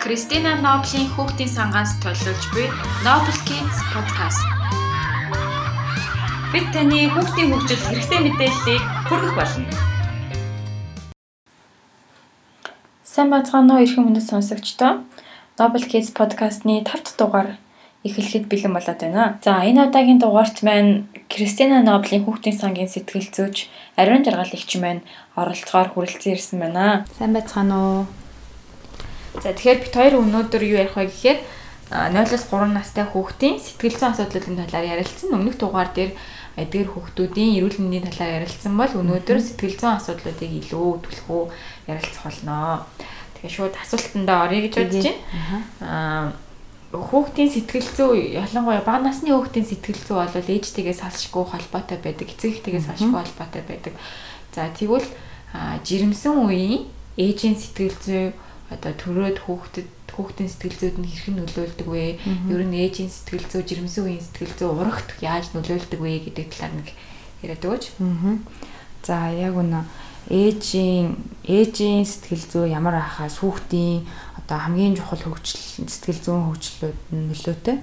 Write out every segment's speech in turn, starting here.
Кристина Ноблийн хүүхдийн сангаас төлөвлөж буй Noble Kids podcast. Бид таны хүүхдийн хөгжилд хэрэгтэй мэдээллийг хүргэх болно. Сайн бацгаана уу эрхэм хүндэт сонсогчдоо. Noble Kids podcast-ны 5 дугаар эхлэхэд бэлэн болоод байна. За энэ удаагийн дугаарт маань Кристина Ноблийн хүүхдийн сангийн сэтгэл зүйч Ариун Жаргал эгч маань оролцохоор хүрэлцэн ирсэн байна. Сайн байцгаана уу? За тэгэхээр бид хоёр өнөөдөр юу ярих вэ гэхээр 0-оос 3 настай хүүхдийн сэтгэл зүйн асуудлуудын талаар ярилцсан. Өмнөх дугаар дээр эдгээр хүүхдүүдийн эрүүл мэндийн талаар ярилцсан бол өнөөдөр сэтгэл зүйн асуудлуудыг илүү түлхүү ярилцах болно. Тэгэхээр шууд асуултандаа орё гэж бодож байна. Аа хүүхдийн сэтгэл зүй ялангуяа бага насны хүүхдийн сэтгэл зүй бол ээжтэйгээ салшгүй холбоотой байдаг, эцэгтэйгээ салшгүй холбоотой байдаг. За тэгвэл жирэмсэн үеийн ээжийн сэтгэл зүй одоо төрөөд хүүхдэд хүүхдийн сэтгэл зүйд нь хэрхэн нөлөөлдөг вэ? Ер нь ээжийн сэтгэл зүй, жирэмсэн үеийн сэтгэл зүй урагт яаж нөлөөлдөг вэ гэдэг талаар нэг яриад өгөөч. За яг үнэ ээжийн ээжийн сэтгэл зүй ямар ахаас хүүхдийн одоо хамгийн чухал хөгжил сэтгэл зүйн хөгжлүүд нь нөлөөтэй.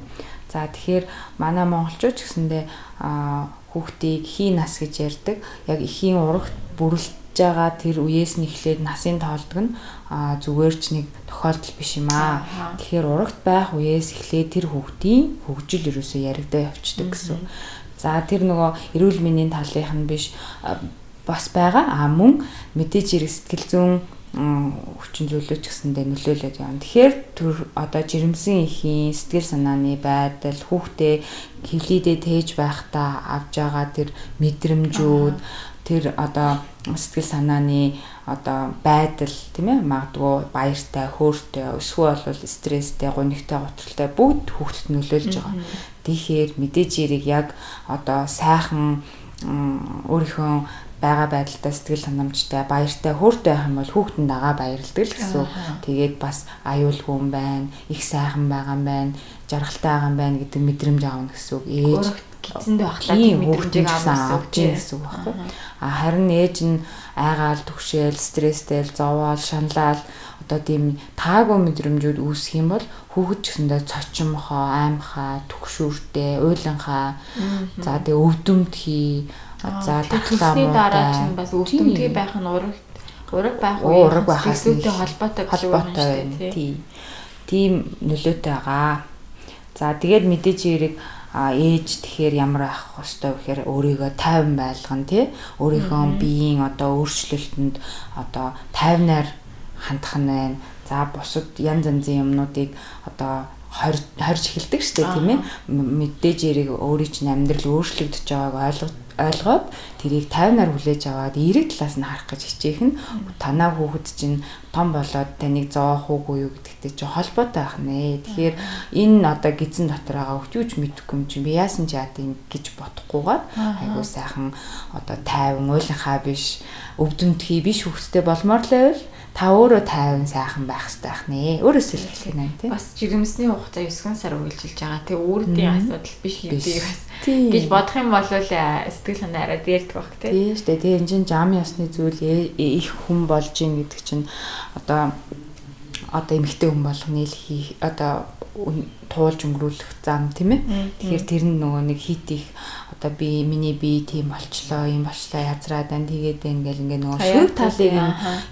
За тэгэхээр манай монголчууд гэсэндээ хүүхдийг хий нас гэж ярьдаг. Яг эхийн урагт бүрэлд байгаа тэр үеэс нь эхлээд насын тоолдог нь зүгээр ч нэг тохиолдол биш юм аа. Тэгэхээр урагт байх үеэс эхлээд тэр хүүхдийн хөгжил ерөөсөө яригдаа явцдаг гэсэн. За тэр нөгөө эрүүл мэндийн талынх нь биш бас байгаа. А мөн мэдээж хэрэг сэтгэл зүйн хүчин зүйлүүд ч гэсэндээ нөлөөлөд явна. Тэгэхээр төр одоо жирэмсэн ихийн сэтгэл санааны байдал хүүхдээ хөвлөдөө тээж байхдаа авж байгаа тэр мэдрэмжүүд тэр одоо сэтгэл санааны одоо байдал тийм ээ магадгүй баяртай, хөөртэй, эсвэл бол стресстэй, гунигтай, готролтой бүгд хүүхдэд нөлөөлж байгаа. Тэгэхээр мэдээж эрийг яг одоо сайхан өөрийнхөө байгаа байдалтай сэтгэл ханамжтай баяртай хөөртэй байх юм бол хүүхдэн дагаа баярлдаг л гэсэн. Тэгээд бас аюулгүй юм байна, их сайхан байгаа юм байна, жаргалтай байгаа юм байна гэдэг мэдрэмж аавна гэсэн үг. Ээж гидсэндээ ахлаа тийм мэдрэмжийг авах гэсэн үг байхгүй. А харин ээж нь айгаал түгшээл, стресстэй, зовоол, шаналал одоо тийм таагүй мэдрэмжүүд үүсэх юм бол хүүхэд ч гэсэндээ цочимхоо, аймхаа, түгшүүртэй, уйланхаа за тэгээ өвдөмтгий за тахлаа дараа чинь бас өвдөмтгий байх нь ураг ураг байх уу ураг байхаас зүйлтэй холбоотой дээ тийм тийм нөлөөтэй байгаа. За тэгээд мэдээж хэрэг ээж тэгэхээр ямар ах хэвээр гэхээр өөрийгөө тайван байлгана тий? Өөрийнхөө биеийн одоо өөрчлөлтөнд одоо тайвнаар хандах нь байна. За бусад янз янзын юмнуудыг одоо хорж эхэлдэг шүү дээ тийм ээ. Мэдээж яриг өөрийн чинь амьдрал өөрчлөгдөж байгааг ойлгож ойлгоод тэрийг 50-аар хүлээж аваад эерэг талаас нь харах гэж хичээх нь танаа хүүхэд чинь том болоод таныг зоох уугүй юу гэдэгтэй чи холбоотой байх нэ. Тэгэхээр энэ одоо гизэн дотор байгаа хөвчүүч мэдэхгүй юм чи би яасан ч яа гэж бодохгүйгээр айгуу сайхан одоо тайван уйлахаа биш өвдөнтгий биш хөвгтэй болмоор л байвал та өөрөө тайван сайхан байх хэрэгтэй байх нэ. Өөрөөсөө л хэлэх нь тийм. Бас жирэмсний хугацаа 9 сар үргэлжилж байгаа. Тэгээ өөрийн асуудал биш гэдгийг бас гэж бодох юм бол э, сэтгэл санаа арай дээрдэх баг тийм. Тийм шүү дээ. Тэгээ энэ чинь жам ясны зүйл их хүн болж ийн гэдэг чинь одоо одоо эмэгтэй хүн болгоны л хийх одоо туулж өнгөрүүлэх зам тийм ээ. Тэгэхээр тэр нь нөгөө нэг хит их одоо би миний би тийм болчлоо юм болчлоо язраад байна тэгээд ингээл ингээ нөгөө сөрөг талыг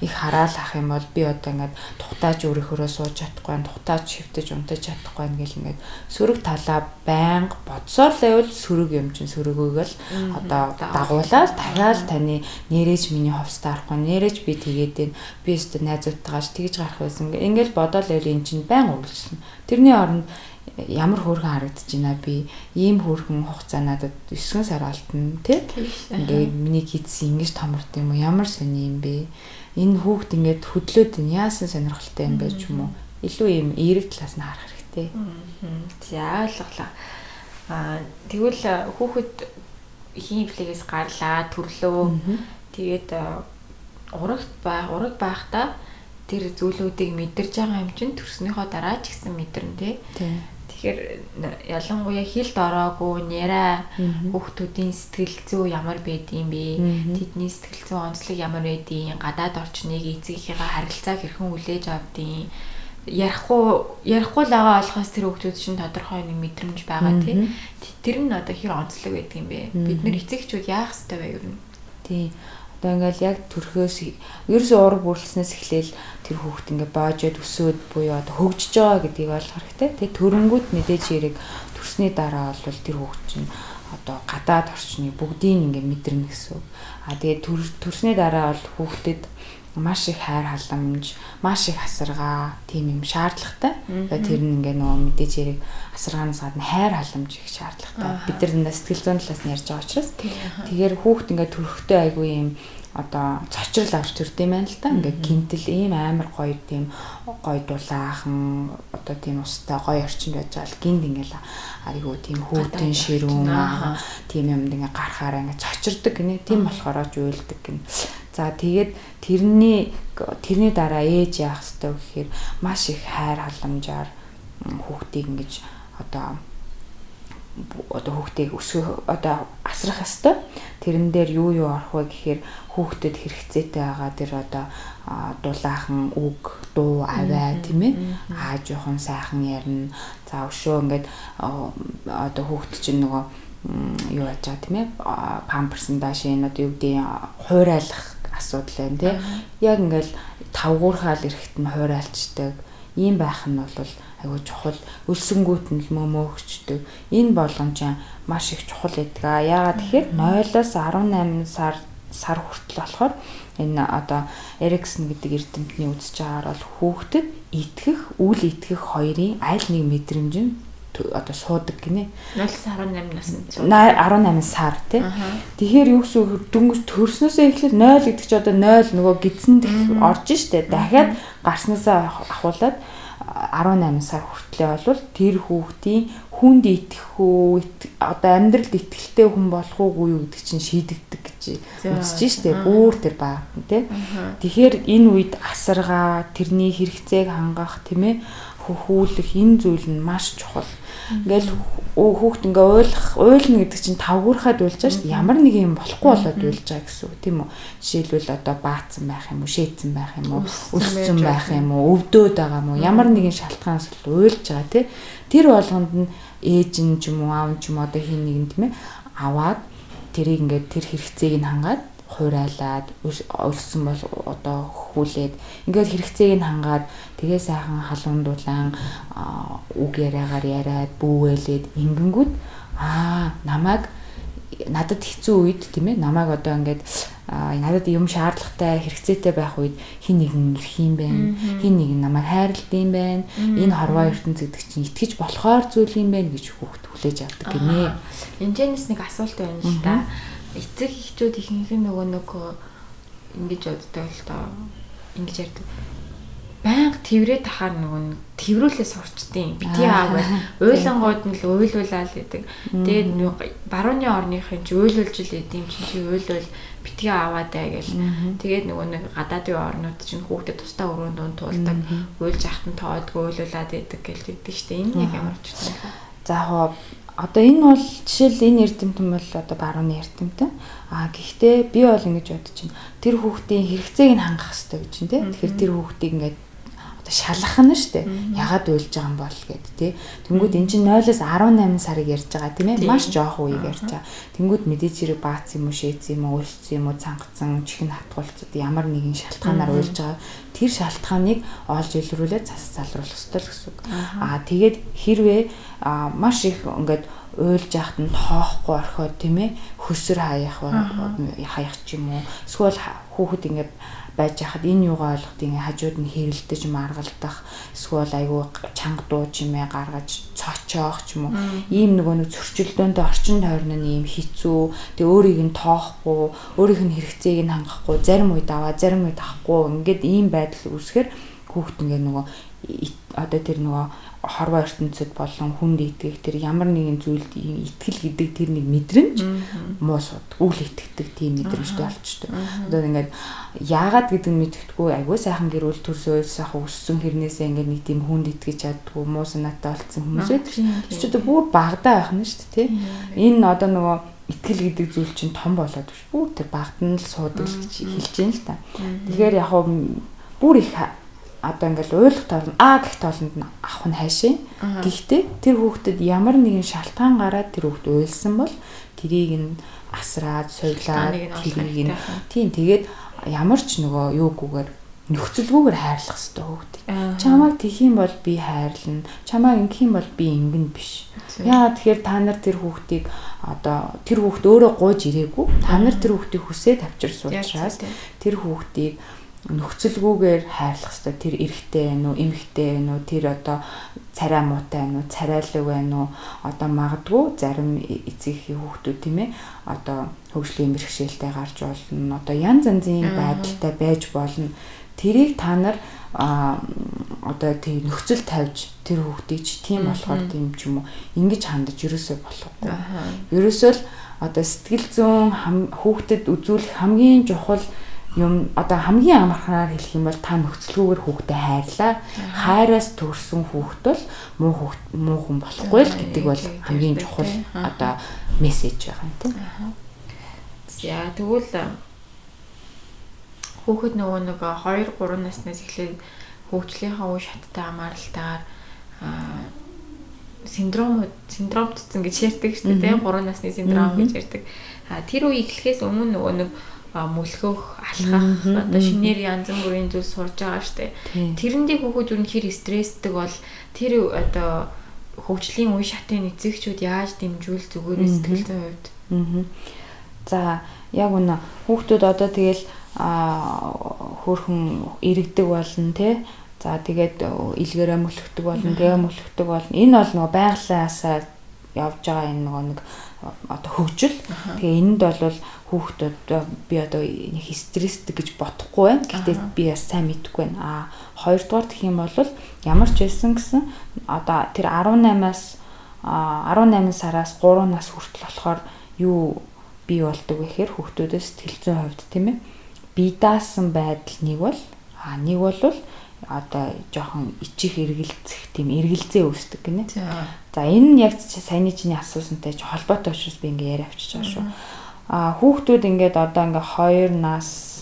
их хараал ах юм бол би одоо ингээд тухтааж өөрийнхөө сууж чадахгүй тухтааж хөвтөж унтаж чадахгүй ингээл ингээд сөрөг талаа байнга бодсоор л байвал сөрөг юм чинь сөрөгөөг л одоо дагуулаад дахиад таны нэрэж миний ховстой арахгүй нэрэж би тэгээд байна би өөртөө найзуудтайгаач тэгж гарах байсан ингээл бодоол байвал эн чинь байнга үргэлжлэнэ тэрний оронд ямар хөөрхөн харагдаж байна би ийм хөөрхөн хугацаа надад 9 сар алтна тий ингээд миний хийдсэн ингэж томорд юм уу? Ямар сони юм бэ? Энэ хүүхд ингээд хөдлөөд энэ яасан сонирхолтой юм бэ ч юм уу? Илүү ийм эерэг талаас нь харах хэрэгтэй. За ойлголоо а тэгвэл хүүхэд хийвлэгээс гарлаа төрлөө. Тэгээд урагт бай ураг байхдаа тэр зүйлүүдийг мэдэрж байгаа юм чинь төрснөөхөө дараа ч гэсэн мэдэрнэ тий Тэгэхээр ялангуяа хилд ороогүй няраа хүүхдүүдийн сэтгэл зүй ямар байдığım бэ? Тэдний сэтгэл зүйн онцлог ямар байдığım? Гадаад орчныг эцгийнхээ харилцааг хэрхэн хүлээж авдığım? ярихгүй ярихгүй л байгаа болохоос тэр хүмүүс чинь тодорхой нэг мэдрэмж байгаа тий. Тэр нь одоо хэр онцлог байдаг юм бэ? Бид нэр эцэгчүүд яах ёстой вэ нь? Тий. Одоо ингээл яг төрхөөс ерөөсөө ураг бүрэлснээс эхлээл тэр хүүхд ингээ боожод өсөөд буюу одоо хөгжиж байгаа гэдгийг ойлгох хэрэгтэй. Тэ төрөнгүүд мэдээж хэрэг төрсний дараа бол тэр хүүхд чинь одоо гадаад орчныг бүгдийг ингээ мэдэрнэ гэсэн. А тэгээд төрсний дараа бол хүүхдэд маш их хайр халамж, маш их асаргаа тийм юм шаардлагатай. Тэр нь ингээ нөгөө мэдээж хэрэг асаргаанаас гадна хайр халамж их шаардлагатай. Бид нар сэтгэл зүйн талаас нь ярьж байгаа учраас тэгэхээр хүүхд ингээ төрөхтэй айгүй юм одоо цочрол авч төрд юм байна л да. Ингээ гинтэл ийм амар гоё тийм гоё дулаахан одоо тийм устай гоё орчинд байж байгаа л гинт ингээл айгуу тийм хүүтэн ширүүн аа тийм юмд ингээ гарахаараа ингээ цочирдаг гинэ. Тийм болохоор ч уйлдаг гинэ. За тэгээд тэрний тэрний дараа ээж яах вэ гэхээр маш их хайр халамжаар хүүхдийг ингэж одоо одоо хүүхдийг өсгөх одоо асрах ёстой. Тэрэн дээр юу юу орох вэ гэхээр хүүхдэд хэрэгцээтэй байгаа тэр одоо дулаахан үг, дуу, аваа тийм ээ. Аа жоохон сайхан ярина. За өшөө ингээд одоо хүүхд чинь нөгөө юу яаж байгаа тийм ээ. Памперсын дааш энэ одоо юу гэдэг хуурайлах асуудал байна тий. Яг ингээл тавгуурхаал эрэхт нь хуурайлцдаг. Ийм байх нь бол айгүй чухал өлсөнгүүт нь л мөмөөгчдөг. Энэ болгоомж маш их чухал байдаг. Яагаад тэгэхээр 0-оос 18 сар сар хүртэл болохоор энэ одоо Эриксон гэдэг эрдэмтний үзэж байгаагаар бол хүүхдэд итгэх, үл итгэх хоёрын аль нэг мэдрэмж нь одоо суудаг гинэ. 0-18 наснд. 18 сар тий. Тэгэхээр юу гэсэн дөнгөж төрснөөсөө эхлээд 0 гэдэг чи одоо 0 нөгөө гидсэнд орж штэ. Дахиад гарснасаа ахуулаад 18 сар хүртлэе бол тэр хүүхдийн хүнд итгэх үү одоо амьдралд итгэлтэй хүн болох уугүй юу гэдэг чинь шийдэгдэг гэж үзэж штэ. Бүр тэр баг тий. Тэгэхээр энэ үед асаргаа тэрний хэрэгцээг хангах тийм ээ хөхүүлэх энэ зүйл нь маш чухал. Ингээл хүүхд ингээ ойлгох, ойлгоно гэдэг чинь тавгуурхаад уйлж байгаа шүү дээ. Ямар нэг юм болохгүй болоод уйлж байгаа гэсэн үг тийм үү? Жишээлбэл одоо баацсан байх юм уу, шээдсэн байх юм уу, өссөн байх юм уу, өвдөөд байгаа юм уу? Ямар нэгэн шалтгаанаас уйлж байгаа тий. Тэр болгонд нь ээж нь ч юм уу, аав нь ч юм одоо хин нэгэн тийм ээ аваад тэрийг ингээд тэр хэрэгцээг нь хангаад хуурайлаад өлссөн бол одоо хүүлээд ингээд хэрэгцээг нь хангаад тэгээ сайхан халуун дулаан үг яриагаар яриад бүүвэлээд ингэнгүүт аа намайг надад хэцүү үед тийм ээ намайг одоо ингээд надад юм шаардлагатай хэрэгцээтэй байх үед хин нэгэн ирэх юм байна хин нэгэн намайг хайрлалт юм байна энэ хорвоо ертөнц гэдэг чинь итгэж болохоор зүйл юм байна гэж хүүхд хүлээж авдаг гинэ. Энэчнээс нэг асуулт байна л да эцэг эхчүүд ихэнх нь нөгөө нэг ингэж боддог л доо ингэж ярьдаг байнга тэрврээ тахаар нөгөө тэрврүүлээ сурчдیں۔ Бити аав байна. Уйлангууд нь л уйлуулаад идэг. Тэгээд барууны орныхын ч уйлуулж л идэм чинь чи уйлвал битгий аваадаа гэл. Тэгээд нөгөө нэг гадаадын орнууд чинь хүүхдэд тусдаа өрөөнд дунд туулдаг. Уйлж ахтан тоодгүй уйлуулад идэг гэл тэгдэг штэ. Энэ яг ямар ч юм. За яг одоо энэ бол жишээл энэ эрдэмтэн бол одоо барууны эрдэмтэн. А гэхдээ би бол ингэж бодож байна. Тэр хүүхдийн хэрэгцээг нь хангах хэрэгтэй гэж байна тий. Тэгэхээр тэр хүүхдийг ингээд одоо шалгах нь штэ. Ягаад уйлж байгаа юм бол гэд тий. Тэнгүүд эн чинь 0-оос 18 сарыг ярьж байгаа тийм ээ. Маш жоох үеийг ярьж байгаа. Тэнгүүд мэдээж хэрэг баац юм уу, шээц юм уу, өлссөн юм уу, цангацсан, чихэн хатгуулцад ямар нэгэн шалтгаанаар уйлж байгаа. Тэр шалтгааныг олж илрүүлээд цас залруулах ёстой л гэсэн үг. Аа тэгээд хэрвээ маш их ингээд уйлж яхад нь тоохгүй орхиод тийм ээ хөсөр хаях хаях ч юм уу эсвэл хүүхэд ингээд байж хахад энэ юугаа ойлгох тийм хажууд нь хэрэлдэж маргалдах эсвэл айгүй чанга дуу чимээ гаргаж цочоох ч юм уу. Ийм нөгөө нэг зөрчилдөөнд орчин тойрно нь ийм хэцүү тэгээ өөрийг нь тоохгүй өөрийнх нь хэрэгцээг нь хангахгүй зарим үед аваа зарим үед авахгүй. Ингээд ийм байдал үүсэхээр хүүхд ингээ нөгөө одоо тэр нөгөө хорвоо ертөнцид болон хүнд итгэх тэр ямар нэгэн зүйлд итгэл гэдэг тэр нэг мэдрэмж муу сууд үл итгэдэг тийм мэдрэмжтэй болчтой. Одоо ингээд яагаад гэдэг нь мэддэхгүй айгүй сайхан гэрүүл төрсөө сайхан өссөн хэрнээсээ ингээд нэг тийм хүнд итгэж чаддгүй муу санаатай болцсон хүмүүс байдаг. Тэр ч одоо бүр багадаа байх нь шүү дээ тий. Энэ одоо нөгөө итгэл гэдэг зүйл чинь том болоод биш бүр тэр багт нь л суудаг гэж хэлж байна л та. Тэгэхээр яг бүр их одоо ингээл уйлах тоолно А гэх тоолонд нь авах нь хайшаа. Гэхдээ тэр хүүхдэд ямар нэгэн шалтгаан гараад тэр хүүхд уйлсан бол тэрийг нь асраад, соёлаад, тэрийг нь тийм тэгээд ямар ч нөгөө юугүйгээр нөхцөлгүйгээр хайрлах хэрэгтэй хүүхдийг. Чамайг тэх юм бол би хайрлна. Чамайг ингэх юм бол би ингэн биш. Яагаад тэгэхээр та нар тэр хүүхдийг одоо тэр хүүхд өөрөө гууж ирээгүй. Та нар тэр хүүхдийг хүсээд авчирсан учраас тэр хүүхдийг нөхцөлгүйгээр хайрлах хэрэгтэй. Тэр эрэгтэй байна уу, эмэгтэй байна уу, тэр одоо царай муутай байна уу, царайлаг байна уу? Одоо магадгүй зарим эцэгхийн хүүхдүүд тийм ээ одоо хөгжлийн бэрхшээлтэй гарч болно. Одоо янз янзын байдалтай байж болно тэрийг та нар одоо тийм нөхцөл тавьж тэр хүүхдийг ч тийм болохоор тийм ч юм уу ингэж хандаж ерөөсөө болохгүй. Ерөөсөө л одоо сэтгэл зүйн хүүхдэд үзүүлэх хамгийн чухал юм одоо хамгийн амарханаар хэлэх юм бол та нөхцөлгүйгээр хүүхдэд хайрлаа. Хайраас төрсэн хүүхд бол муу хүүхд муу хүн болохгүй л гэдэг бол хамгийн чухал одоо мессеж байгаа юм тийм. За тэгвэл Хүүхэд нөгөө нэг 2 3 наснаас эхлээд хөгжлийнхаа үе шаттай хамааралтайгаар синдром синдромтцсан гэж ярьдаг шүү дээ. 3 насны синдром гэж ярьдаг. Тэр үе эхлэхээс өмнө нөгөө нэг мөлхөх, алхах, одоо шинээр янз бүрийн зүйл сурж байгаа штэ. Тэрэндээ хүүхэд юу нэр стрессдэг бол тэр одоо хөгжлийн үе шатын эцэгчүүд яаж дэмжүүл зүгээрээ сэтгэл зүйн хувьд. За яг үнэ хүүхдүүд одоо тэгэл хөөхөн иргэдэг болно те. За тэгээд илгээрээ мөлхдөг болно, гээ мөлхдөг болно. Энэ бол нөгөө байгалаасаа явж байгаа энэ нөгөө нэг одоо хөгжил. Тэгээ энэнд бол хүүхдүүд би одоо нэг стресстэй гэж бодохгүй байна. Гэхдээ би бас сайн мэдэхгүй байна. А хоёрдугаар гэх юм бол ямар ч байсан гэсэн одоо тэр 18-аас 18 сараас 3 нас хүртэл болохоор юу бий болдог вэ гэхээр хүүхдүүдээс сэтгэл зүйн хувьд тийм ээ бие даасан байдал нэг бол а нэг бол одоо жоохон ичих эргэлзэх тийм эргэлзээ үүсдэг гинэ. За энэ нь яг саяны чиний асуусантай ч холбоотой учраас би ингээ яриа авчиж байгаа шүү. А хүүхдүүд ингээд одоо ингээ 2 нас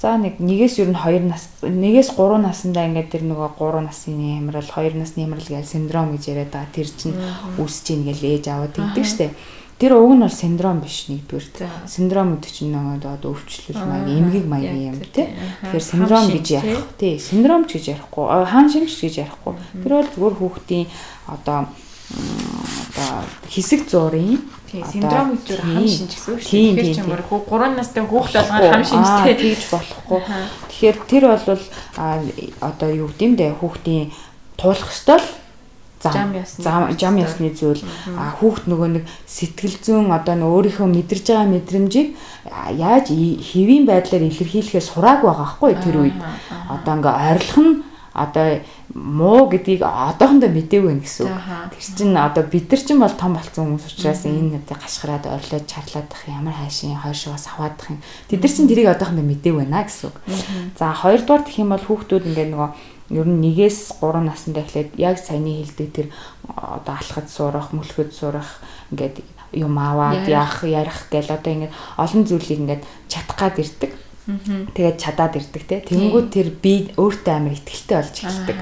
за нэг нэгээс ер нь 2 нас нэгээс 3 наснда ингээд тэр нөгөө 3 насны ямрал 2 насны ямрал гэж синдром гэж яриад байгаа. Тэр чинь үүсэж ийн гэж ээж аваад гэдэг штеп. Тэр уг нь бол синдром биш нэгдүгээр. Синдром гэдэг чинь нөгөө өвчлөл маяг эмгэг маягийн юм тий. Тэгэхээр синдром гэж ярих. Тий, синдром ч гэж ярихгүй. Хаан шимж гэж ярихгүй. Тэр бол зүгээр хүүхдийн одоо одоо хэсэг зургийн синдром гэж хам шинж гэсэн үг шүү дээ. Тэгэхээр чамаар хөө 3 настай хүүхд болгоод хам шинжтэй тэгж болохгүй. Тэгэхээр тэр бол одоо юу гэмдэ хүүхдийн туулах ёстой л зам. Жам ясны зүйл. Хүүхд нөгөө нэг сэтгэл зүйн одоо нөө өөрийнхөө мэдэрж байгаа мэдрэмжийг яаж хэвийн байдлаар илэрхийлэхээ сурааг байгаа хгүй тэр үед. Одоо ингээ ойрлох нь одоо муу гэдгийг одоохондоо мэдээгүй гэсэн үг. Тэр чинь одоо бид нар чинь бол том болсон хүмүүс учраас энэ одоо гашгараад орлоод чарлаадах ямар хайшин хойшоогоос аваадах юм. Тэд нар чинь тэрийг одоохондоо мэдээгүй байна гэсэн үг. За хоёрдугаар гэх юм бол хүүхдүүд ингээ нөгөө ер нь нэгээс 3 наснда эхлээд яг саяны хэлдэг тэр одоо алхаж сурах, мөлхөд сурах ингээд юм аваад яах, ярих гэл одоо ингээд олон зүйлийг ингээд чадах гад ирдэг. Тэгээд чадаад ирдэг те. Тэнгүүд тэр би өөртөө амар ихтгэлтэй болж эхэлдэг.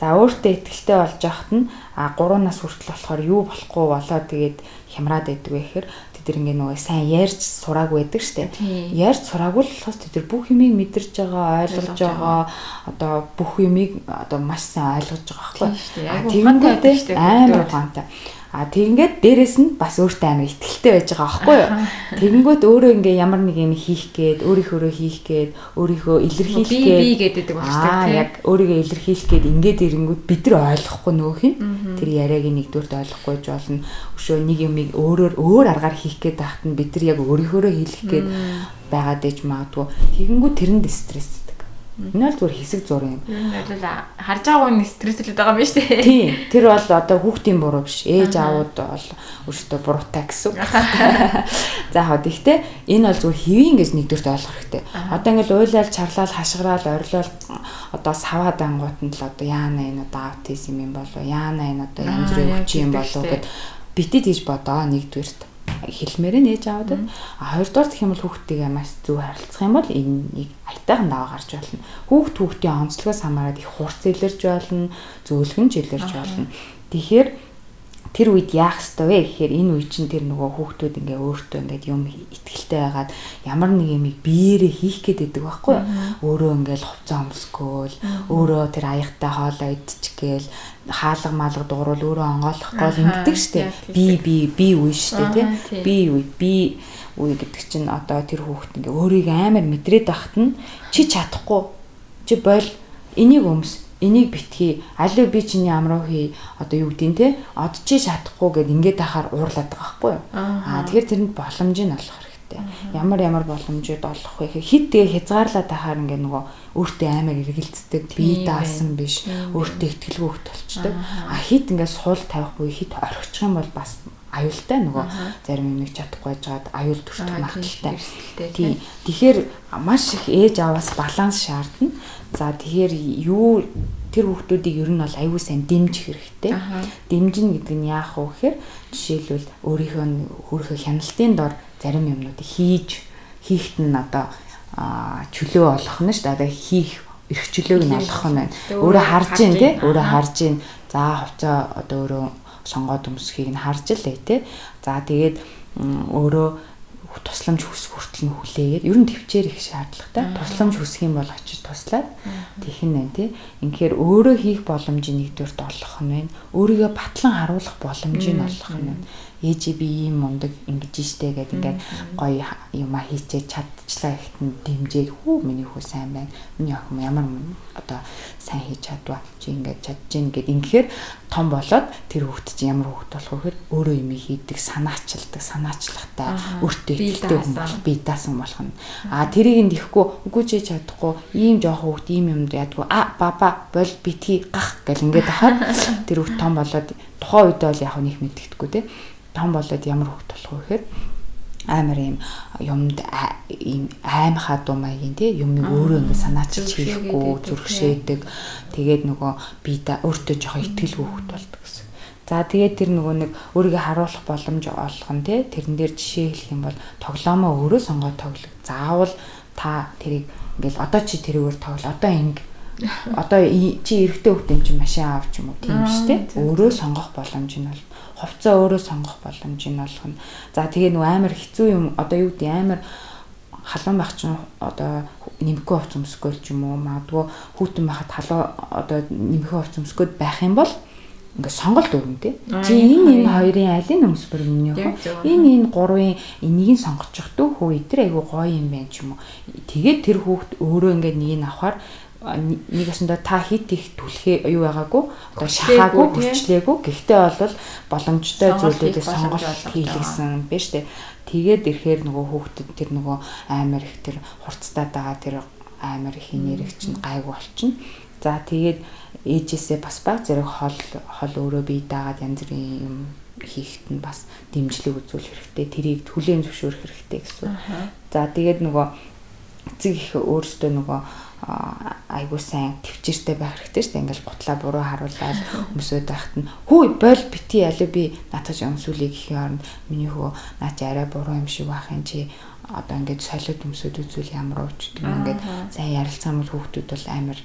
За өөртөө ихтгэлтэй болж яхад нь а 3 нас хүртэл болохоор юу болохгүй болоо тэгээд хямраад байдаг вэ гэхээр тэр ингээ нөгөө сайн ярьж сурааг байдаг штэ. Ярьж сураагүй л болохоос тэр бүх юмыг мэдэрч байгаа, ойлгож байгаа, одоо бүх юмыг одоо маш сайн ойлгож байгаа байхгүй. Тэгэнгүүт амар ухаантай. А тэгэнгүүт дээрэс нь бас өөртөө амар ихтэлтэй байж байгаа байхгүй юу? Тэгэнгүүт өөрөө ингээ ямар нэг юм хийх гээд, өөрийнхөө хийх гээд, өөрийнхөө илэрхийлэх гээд би гэдэг болчтой тийм. Яг өөрийгөө илэрхийлэх гээд ингээд ирэнгүүт бид нар ойлгохгүй нөөх юм. Тэр яриаг нэгдүгürt ойлгохгүй ч болно. Өшөө нэг юмыг өөрөөр өөр аргаар хийх гээд байхад нь бид нар яг өөрийнхөөрөө хийх гээд байгаад ээж магадгүй. Тэгэнгүүт тэрэнд стресс Энэ бол зүгээр хэсэг зур юм. Нь бол харж байгаа хүн стресслээд байгаа юм шүү дээ. Тийм. Тэр бол одоо хүүхдийн буруу биш. Ээж аауд бол өөртөө буруутай гэсэн. За яг гэхдээ энэ бол зүгээр хэвийн гэж нэгдүгürt ойлгох хэрэгтэй. Одоо ингээл уйлал чарлал хашгираал орилол одоо саваад ангууд нь л одоо яана энэ одоо аутизм юм болоо яана энэ одоо янз бүрийн хүч юм болоо гэд битээ тийж бодоо нэгдүгürt. Хэлмээр нь ээж аваад. А хоёрдугаар гэх юм бол хүүхдтэйгээ маш зөв харилцах юм бол энийг аятайхан даваа гарч болно. Хүүхд хүүхдийн онцлогоос хамаарат их хурц илэрж болно, зөөлхөн ч илэрж болно. Тэгэхээр тэр үед яах ёстой вэ гэхээр энэ үе чинь тэр нөгөө хүүхдүүд ингээ өөртөө ингээд юм ихтгэлтэй байгаад ямар нэг юм биеэрээ хийх гээд байдаг байхгүй өөрөө ингээл хувцас өмсгөөл өөрөө тэр аягтай хоолоо идчихгээл хаалга маалга дуурал өөрөө онгойлох гол ингэдэг штэ би би би үе штэ тий. би үе би үе гэдэг чинь одоо тэр хүүхд ингээ өөрийг амар мэдрээд байхад нь чи чадахгүй. Чи бойл энийг өмс энийг битгий. Алив би чиний амруу хий одоо юу гэдин те одчи чадахгүй гэд ингээд ахаар уурлаад байгаа байхгүй юу? Аа тэгэхээр тэрэнд боломж нь олох хэрэгтэй. Ямар ямар боломжууд олох вэ хит тэгээ хязгаарлаад ахаар ингээд нөгөө өөртөө аймаг эргэлцдэг би даасан биш өөртөө ихтгэлгүй хөлт болчдөг а хит ингээд суул тавих буюу хит орхичих юм бол бас аюултай нөгөө зарим юм нэг чадахгүй байжгаад аюул төртөх магадaltaй. Тийм. Тэгэхээр маш их ээж аваас баланс шаардна. За тэгэхээр юу тэр хүүхдүүдийг ер нь бол аюул сайн дэмжих хэрэгтэй. Дэмжин гэдэг нь яах вэ гэхээр жишээлбэл өөрийнхөө өөрийнхөө хяналтын дор зарим юмнуудыг хийж хийхт нь одоо чөлөө олох нь шүү дээ. Одоо хийх эрх чөлөөг нь олох нь байна. Өөрөө харж гин тий. Өөрөө харж гин. За хувцаа одоо өөрөө сонгоод өмсөхийг нь харж лээ тий. За тэгээд өөрөө тусламж хүсэх хүртэл нь хүлээгээд ер нь төвчээр их шаардлагатай. Тусламж хүсэх юм бол очиж туслаад тийх нь байна тий. Инхээр өөрөө хийх боломжийг нэгдүгээрт олох нь байна. Өөрийгөө батлан харуулах боломжийг олох нь байна ээжи би ийм мундаг ингэж штэ гэд ингээд гоё юм а хийчээ чадчихлаа гэхэд нь дэмжээл хүү миний хүү сайн байна. Миний охин ямар одоо сайн хийж чадваа. Чи ингээд чадчихээн гэд ингээд том болоод тэр хүүхд чинь ямар хүүхд болох вэ гэхээр өөрөө юм хийдэг санаачилдаг санаачлахтай өөртөө ихтэй хүн бол би даасан болох нь. А тэрийг нь ихгүй үгүй чи чадахгүй ийм жоох хүүхд ийм юм ядгүй. А баба бол битгий гах гэл ингээд ахаад тэр хүүхд том болоод тухайн үед бол яг нэг мэддэхгүй те том болоод ямар хөвгт болох вэ гэхээр амар юм юмд ийм аймхаа дуу маягийн тий юмыг өөрөө ингэ санаачилж хийхгүй зүрхшээдэг тэгээд нөгөө би өөртөө жоохон ихтгэлгүй хөвгт болдог гэсэн. За тэгээд тэр нөгөө нэг өөрийгөө харуулах боломж олох нь тий тэрэн дээр жишээ хэлэх юм бол тоглоомоо өөрөө сонгоод тоглох. Заавал та тэрийг ингээл одоо чи тэрүүгээр тоглол одоо ингэ одоо чи эрэгтэй хөвгт юм чи машин аавч юм уу тийм шүү дээ. Өөрөө сонгох боломж нь бол хувцаа өөрөө сонгох боломжийг олгоно. За тэгээ нөгөө амар хэцүү юм одоо юу гэдэг амар халуун байх чинь одоо нэмэхгүй хувц өмсгөө ч юм уу магадгүй хүүтэн байхад халуу одоо нэмэхгүй хувц өмсгөөд байх юм бол ингээ сонголт өгнө тий. Чи энэ энэ хоёрын алийг өмсбөр миний хөө. Энэ энэ гурвын энийг нь сонгочих дөө хөө итэр айгу гоё юм байна ч юм уу. Тэгээд тэр хүүхд өөрөө ингээ нэг нь авахаар нэг өсөндөө та хит их түлхээ юу байгаагүй? Одоо шахаагүй хүчлээгүй. Гэхдээ бол боломжтой зүйлүүдийг сонголт хийлгэсэн байна штэ тэгээд ирэхээр нөгөө хүүхдэд тэр нөгөө амар их тэр хурцтай байгаа тэр амар их нэрэг чинь гайгүй болчихно. За тэгээд ээжээсээ бас баг зэрэг хол хол өөрөө бие даагаад янз бүрийн юм хийхэд нь бас дэмжлэг үзүүлэх хэрэгтэй. Тэрийг хүлээн зөвшөөрөх хэрэгтэй гэсэн. За тэгээд нөгөө эцэг их өөрөөсөө нөгөө айгуу сайн төвчээртэй байх хэрэгтэй шүү дээ. Ингээл гутлаа буруу харуулаад өмсөд байхад нь хөөе бойл бити алив би наатаж өмсүүлээ гэхийн оронд миний хөө наа чи арай буруу юм шиг байх юм чи одоо ингээд солиод өмсөд үзүүл ямар ууч гэдэг ингээд сайн ярилцсан бол хүүхдүүд бол амар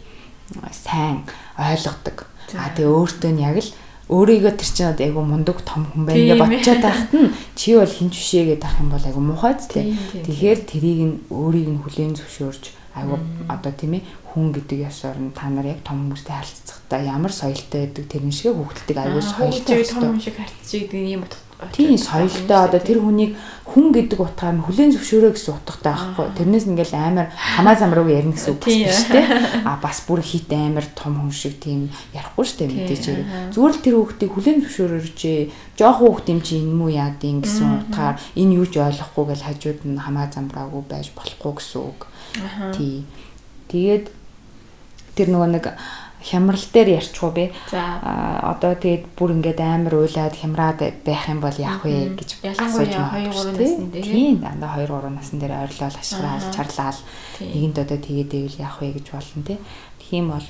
сайн ойлгодог. А тэгээ өөртөө нь яг л өөрийгөө тэр чинь айгу мундаг том хүн байна гэж бодчиход байхад нь чи бол хинч бишээ гэдэг ах юм бол айгу муухайц тээ. Тэгэхээр тэрийг нь өөрийг нь хүлээн зөвшөөрж айгу одоо тийм ээ хүн гэдэг ёсоор нь та нар яг том хүмүүстэй харилцахдаа ямар соёлтой байдаг тэрэн шиг хүүхдэлдэг айгу соёлтой том хүн шиг харьцаж идэг юм утга Тийм соёлтой одоо тэр хүнийг хүн гэдэг утгаар нь хүлэн зөвшөөрөө гэсэн утгатай байхгүй. Тэрнээс ингээл амар хамаа замруу ярина гэсэн үг шүү дээ. А бас бүр хит амар том хүн шиг тийм ярихгүй шүү дээ мэдээж. Зүгээр л тэр хүүхдийг хүлэн зөвшөөрөөч. Жоох хүүхд юм чи энэ мүү яад юм гэсэн утгаар энэ юу ч ойлгохгүй гэл хажууд нь хамаа замраагүй байж болохгүй гэсэн үг. Тий. Тэгээд тэр нөгөө нэг хямрал дээр ярьчихгүй би. За одоо тэгээд бүр ингээд амар уйлаад хямраад байх юм бол яах вэ гэж байна. 2 3 насны дээр. Тийм дандаа 2 3 насны дээр ойрлол ашиглаад чарлаад нэгэнд одоо тэгээд ивэл яах вэ гэж болно тий. Тэгхийн бол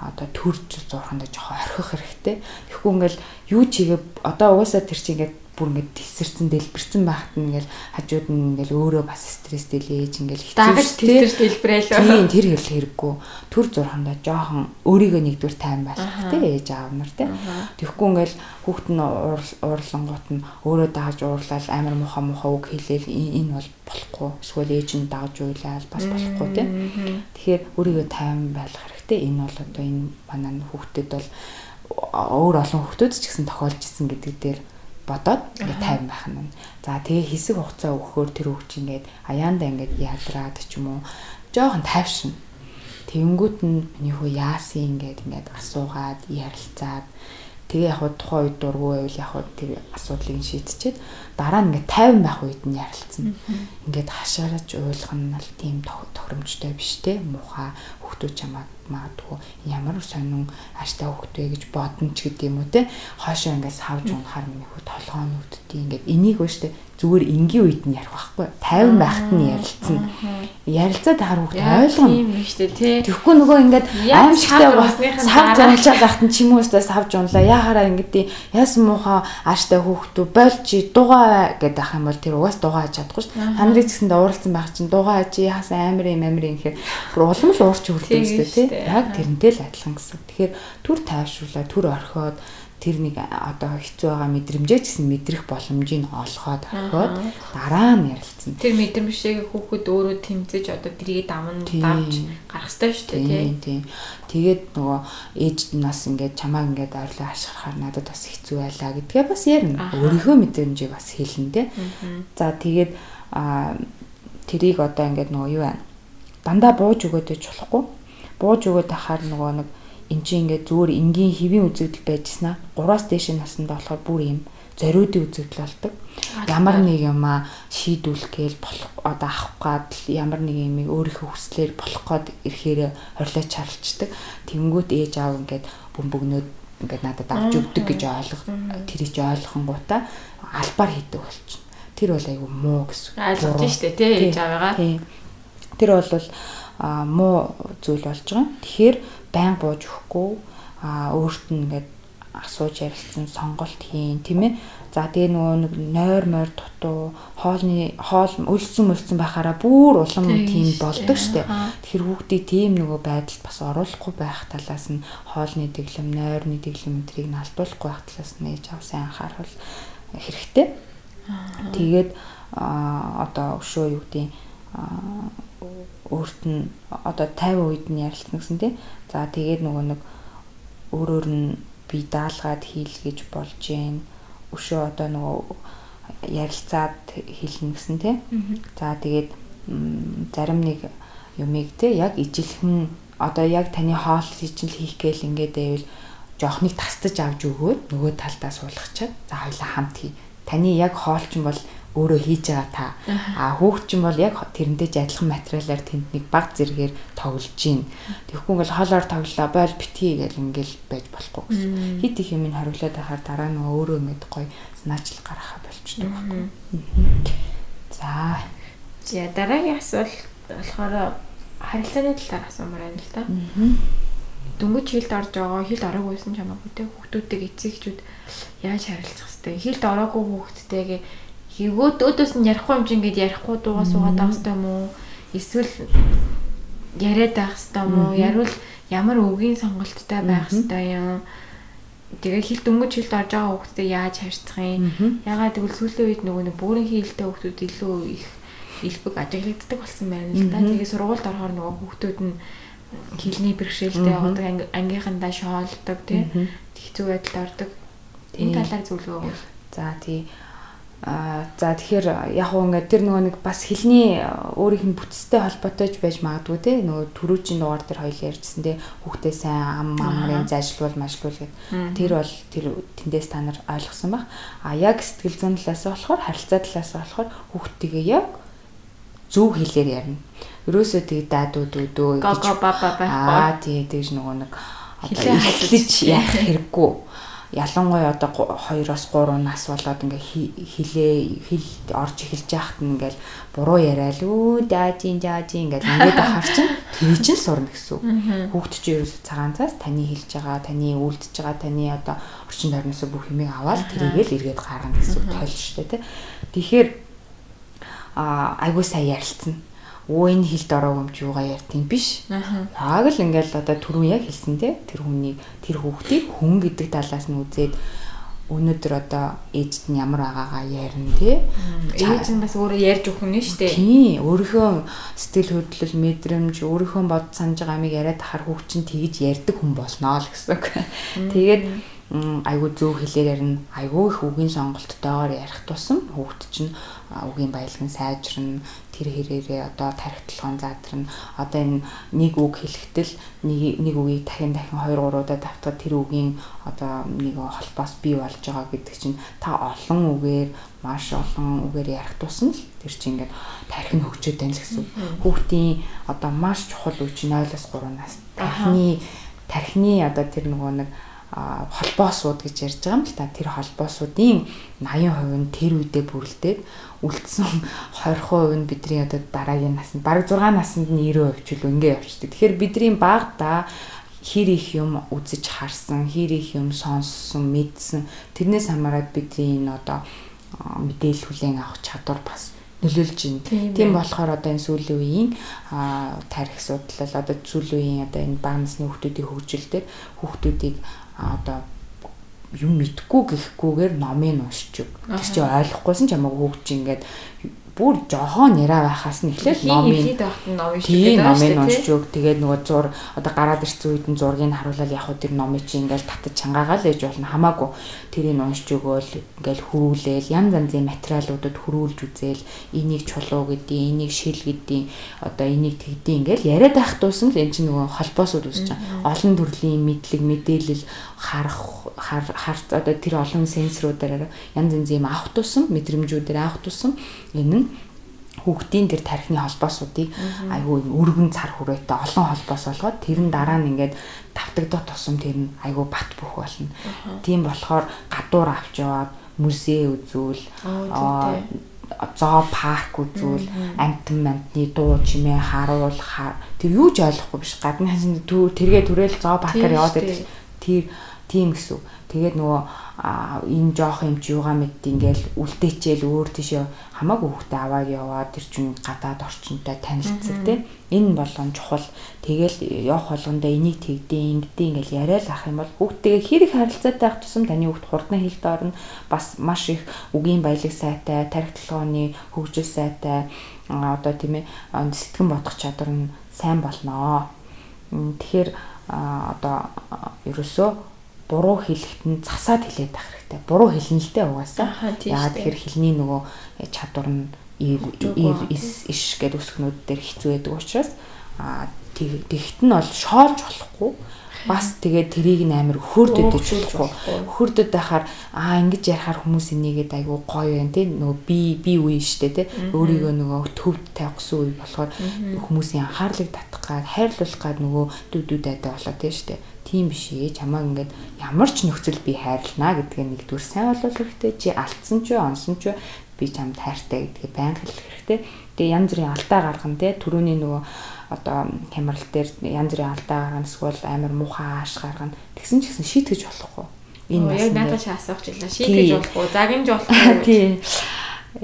одоо төрж зурхандаа жоохон орхих хэрэгтэй. Тэгэхгүй ингээл юу чигээ одоо угаасаа тэр чинь ингээд бүр ингээд тесэрсэн дэлбэрсэн байхад нь ингээл хажууд нь ингээл өөрөө бас стресстэй л ээж ингээл дагаж тесэрч дэлбэрээл тийм тэр хэл хэрэггүй. Төр зурхандаа жоохон өөрийгөө нэгдүгээр тайван байх тий ээж аав нар тий тэгэхгүй ингээл хүүхд нь уурлангууд нь өөрөө дааж уурлал амар муха муха үг хэлээл энэ бол болохгүй. Эсвэл ээж нь дааж уйлал бас болохгүй тий тэгэхээр өөрийгөө тайван байлгах хэрэгтэй. Энэ бол одоо энэ манай хүүхдэд бол өөр олон хүүхдүүд ч гэсэн тохиолж исэн гэдэг дээр бодоод ингээд тайван байх нь. За тэгээ хэсэг хугацаа өгөхөөр тэр чинь ингээд аяанда ингээд ядраад ч юм уу жоохон тайвшин. Тэнгүүт нь миний хүү яасын ингээд ингээд асуугаад ярилцаад тэгээ яг тухайн үед дургүй байвал яг тэр асуудлыг шийдчихэд дараа нь ингээд 50 байх үед нь ярилцсан. Ингээд хашаарч ойлгох нь бол тийм тохиромжтой биш те. Муха хүүхдүүд чамаа магадгүй ямар сонин ааштай хүүхдвэ гэж бодно ч гэдэм үү те. Хоошоо ингээд савж унахаар миний хүү толгоонуудтай ингээд энийг ба штэ зүгээр энгийн үед нь ярих байхгүй 50 байхад нь ярилцсан. Ярилцаад тахаар хүүхд ойлгоно. тийм биш үү те тэгэхгүй нөгөө ингээд аимшигтай савж унчаад байхад нь чимөөстэй савж унлаа яхаараа ингээд яасан муухай ааштай хүүхдүү болж дугаа гэдэг ах юм бол тэр угаас дугаа аж чадахгүй шүү нарыг ч гэсэндээ ууралсан байх чинь дугаа аж яхаас амар юм амар юм гэхээр улам л уурч хүрдэг шүү дээ тий. Яг тэрнтэй л адилхан гэсэн. Тэгэхээр түр тайвшруулаад түр орхиод тэр нэг одоо хэцүү байгаа мэдрэмжээ гэсэн мэдрэх боломжийг олгоод орхиод дараа нь ярилцсан. Тэр мэдрэмжийг хүүхэд өөрөө тэмцэж одоо тэрийг даван давж гарах хэрэгтэй шүү дээ тий. Тэгээд нөгөө ээж нас ингээд чамаа ингээд ойрлоо ашгарахаар надад бас хэцүү байлаа гэдгээ бас ярина. Өөрийнхөө мэдрэмжийг бас хэлнэ тий. За тэгээд тэрийг одоо ингээд нөгөө юу байна? Дандаа бууж өгөөд байж болохгүй. Бууж өгөөд ахаар нөгөө нэг эн чинь ингээд зүгээр энгийн хэвийн үзэгдэл байжснаа 3-аас дээш насндаа болохоор бүр юм зориудын үзэгдэл болдог. Ямар нэг юм а шийдвүлэх гээл болох одоо авах гад ямар нэг юм өөрийнхөө хүслээр болох гад ирэхээр хорлоо чарлцдаг. Тэнгүүт ээж аав ингээд бөмбөгнөөд ингээд надад авч өгдөг гэж ойлгох тэрийг ойлгохонгуудаа албаар хийдэг болчихно. Тэр бол айгүй муу гэсэн. Ойлгож штэ тий ээж аваагаа. Тэр бол муу зүйл болж байгаа. Тэгэхээр байн бууж өгөхгүй а өөрт нь ингээд асууж ярилцсан сонголт хийн тийм ээ. За тэгээ нөгөө нэг нойр мойр дутуу хоолны хоол өлсөн мөлсөн байхаараа бүр улам тийм болдог штэ. Тэгэхээр хүүхдийг тийм нөгөө байдалд бас оруулахгүй байх талаас нь хоолны дэглэм, нойрны дэглэм энтрийг нь алдуулахгүй байх талаас нь ээж аваа сайн анхаарал хэрэгтэй. Тэгээд одоо өшөө юу гэдэг өөрт нь одоо 50 үед нь ярилцсан гэсэн тий. За тэгээд нөгөө нэг өөрөөр нь би даалгаад хийл гэж болж гин. Өшөө одоо нөгөө ярилцаад хэлнэ гэсэн тий. За тэгээд зарим нэг юмыг тий яг ижилхэн одоо яг таны хоол хийчихэл хийх гээл ингээд байвал жоохныг тастаж авч өгөөд нөгөө талдаа суулгачаад за хоёлаа хамт хий. Таны яг хоолчин бол өөрөө хийж байгаа та. А хүүхд чинь бол яг тэрнтэй ч адилхан материалаар тэнд нэг баг зэрэгээр тоглож гин. Тэгэхгүй ингээл хоолоор тоглолоо бойл битгий гэл ингээл байж болохгүй гэсэн. Хит их юм хариулаад байхаар дараа нь өөрөө мэд гоё санаачлал гаргахаа болчдөг байхгүй. За. За дараагийн асуулт болохоор харилцааны талаар асуумаар байна л да. Дөнгөж хилд орж байгаа хилд ороагүйсэн ч хамаагүй те хүүхдүүдтэй эцэгчүүд яаж харилцах хэвтэй хилд ороогүй хүүхдтэйгээ Хэгөөд өөдөөс нь ярихгүй юм чинь ингээд ярихгүй дуугаа суугаад байх хэвээр юм уу? Эсвэл яриад байх хэвээр юм уу? Ярил ямар үгийн сонголттой байх хэвээр юм? Тэгээ хил дөнгөж хилд орж байгаа хүүхдээ яаж харьцах юм? Ягаад гэвэл сүүлийн үед нөгөө нэг бүрэн хилтэй хүүхдүүд илүү их илбэг ажиглагддаг болсон байна л да. Тэгээ сургуульд орохоор нөгөө хүүхдүүд нь хилний бэрхшээлтэй явдаг ангийнхандаа шоолдог тий. Хэцүү байдалд ордог. Энэ талаар зөвлөгөө өгвөл. За тий А за тэгэхээр яг уу ингээд тэр нөгөө нэг бас хэлний өөрийнх нь бүтцтэй холбоотой ч байж магадгүй те. Нөгөө төрүүчийн дугаар дээр хоёул ярьжсэн те. Хүүхдээ сайн ам амрын зайшлуул машлуул гэд. Тэр бол тэр тэндээс та нар ойлгосон баг. А яг сэтгэл зүйн талаас болохоор харилцаа талаас болохоор хүүхдтэйгээ яг зөв хэлээр ярина. Ерөөсөө тэгээ даадууд өдөө гэж. Аа тий тэгж нөгөө нэг одоо хэлж яах хэрэггүй ялангуяа одоо 2-оос 3 нас болоод ингээ хилээ хил орж эхэлж яхад нь ингээл буруу яриад үү даажин даажин ингээл ингээд ахаар чинь тэр чинь сурна гэсэн үг. Хүүхд чинь ерөөсө цагаан цаас таны хэлж байгаа, таны үлдэж байгаа, таны одоо орчин тойрноос бүх юмыг аваад тэрийгэл эргээд гаргана гэсэн үг тойл штэ тий. Тэгэхээр а айгуу сайн ярилцсан өө энэ хилд ороогүй юм чи юугаа ярьтiin биш. Яг л ингээл одоо түрүүн яг хэлсэн те тэр хүний тэр хүүхдийг хүн гэдэг талаас нь үзээд өнөөдөр одоо ээжд нь ямар байгаагаа ярина тий. Ээж нь бас өөрөө ярьж өгөх нь шүү дээ. Тий. Өөрийнхөө сэтгэл хөдлөл, мэдрэмж, өөрийнхөө бод санаж байгаа амиг яриад ахаар хүүхд чинь тэгж ярьдаг хүн болноо л гэсэн үг. Тэгээд айгүй зөв хэлээр ярина. Айгүй их үгийн сонголттойгоор ярих тусам хүүхд чинь үгийн баялаг нь сайжирна, тэр хэрээрээ одоо тархитлогон задрна. Одоо энэ нэг үг хэлэхдээ нэг нэг үгийг дахин дахин 2 3 удаа давтахад тэр үгийн одоо нэг холбоос бий болж байгаа гэдэг чинь та олон үгээр маш олон үгээр ярих тусна л тэр чинь ингээд тархин хөгжөөд байна л гэсэн. Хүүхдийн одоо маш чухал үе чинь 0-3 нас тархины тархины одоо тэр нөгөө нэг холбоосууд гэж ярьж байгаа юм л та тэр холбоосуудын 80% нь тэр үедээ бүрлдээд үлдсэн 20% нь бидний одоо дараагийн наснд бараг 6 наснд нь 90% ч үл ингээ явчихдаг. Тэгэхээр бидний багада хэр их юм үзэж харсан, хэр их юм сонссон, мэдсэн тэрнээс хамаарат бидний энэ одоо мэдээлэл хүлээн авах чадвар бас нөлөөлж байна. Тийм болохоор одоо энэ сүүлийн үеийн тарих судлал одоо сүүлийн үеийн одоо энэ бага насны хүүхдүүдийн хөгжил дээр хүүхдүүдийг одоо юм мэдгүй гэхгүйгээр номыг өг. Тэр чинь ойлгохгүйсэн ч хүүхд чинь ингээд бүр жохон яриа байхаас нь эхлээд номын дээ. Номын уншиж өг. Тэгээд нөгөө зур одоо гараад ирсэн үед нь зургийг харуулаад яг хөө тэр номыг чи ингээл татаж чангаагаал ээж болно хамаагүй. Тэрийг уншиж өгөөл ингээл хөрүүлээл янз янзын материалуудад хөрүүлж үзээл энийг чулуу гэдээ, энийг шил гэдээ, одоо энийг тэгдээ ингээл яриад байх тусам л эн чинь нөгөө холбоосууд үүсэж байгаа. Олон төрлийн мэдлэг, мэдээлэл харах хар одоо тэр олон сенсоруудаар янз янз юм авах тусам мэдрэмжүүдээр авах тусам энэ нь хүүхдийн тэр тархины холбоосуудыг айгүй өргөн цар хүрээтэй олон холбоос болгоод тэр нь дараа нь ингээд давтагдах тусам тэр нь айгүй бат бөх болно. Тийм болохоор гадуур авч яваад музей үзүүл зоо парк үзүүл амтан амтны дуу чимээ харуул тэр юу ч ойлгохгүй биш гадны хажууд тэргээ түрэл зоо паркаар яваад байдаг. Тэр тийм гэсэн. Тэгээд нөгөө энэ жоох юм чи юугаа мэд ингээл үлдээчээл өөр тийшээ хамаагүй хүүхдээ аваад яваад тэр чинь гадаад орчинтой танилцдаг тийм энэ болгон чухал. Тэгэл явах болгондоо энийг тэгдээ ингэдээ ингээл яриад ах юм бол хүүхдтэйгээ хэрэг харилцаатай байх тусам таны хүүхд хурдан хэлд орно. Бас маш их үгийн баялаг сайтай тархи толгооны хөгжил сайтай одоо тийм ээ сэтгэн бодох чадвар нь сайн болноо тэгэхээр одоо ерөөсөө буруу хэлэхэд нь засаад хэлээд байх хэрэгтэй. Буруу хэлнэ л дээ угаасаа. Яагаад тэгэхээр хэлний нөгөө чадвар нь ис иш гэдэг үсгнүүд дээр хэцүү байдаг учраас а тэгт нь бол шоолж болохгүй бас тэгээд трийг нь амар хөөрдөд гэж болохгүй. Хөөрдөд байхаар аа ингэж ярихаар хүмүүс энийгээд айгүй гоё байна тий нөгөө би би үе штэ тий өөрийгөө нөгөө төвд тавьсан үе болохоор хүмүүсийн анхаарлыг татах гад хайрлуулах гад нөгөө айдаа болоо тий штэ тийм биш ээ чамаа ингээд ямар ч нөхцөл би хайрлнаа гэдгээ нэгдүгээр сайн болов хэрэгтэй. Чи алдсан ч онсон ч би чамд хайртай гэдгээ байнга хэлэх хэрэгтэй. Тэгээ янз бүрийн алдаа гаргана те. Түрүүний нөгөө одоо хямрал дээр янз бүрийн алдаа гаргана эсвэл амар муухай ааш гаргана. Тэгсэн ч гэсэн шийтгэж болохгүй энэ яг надад шаасах илаа шийтгэж болохгүй загинж болохгүй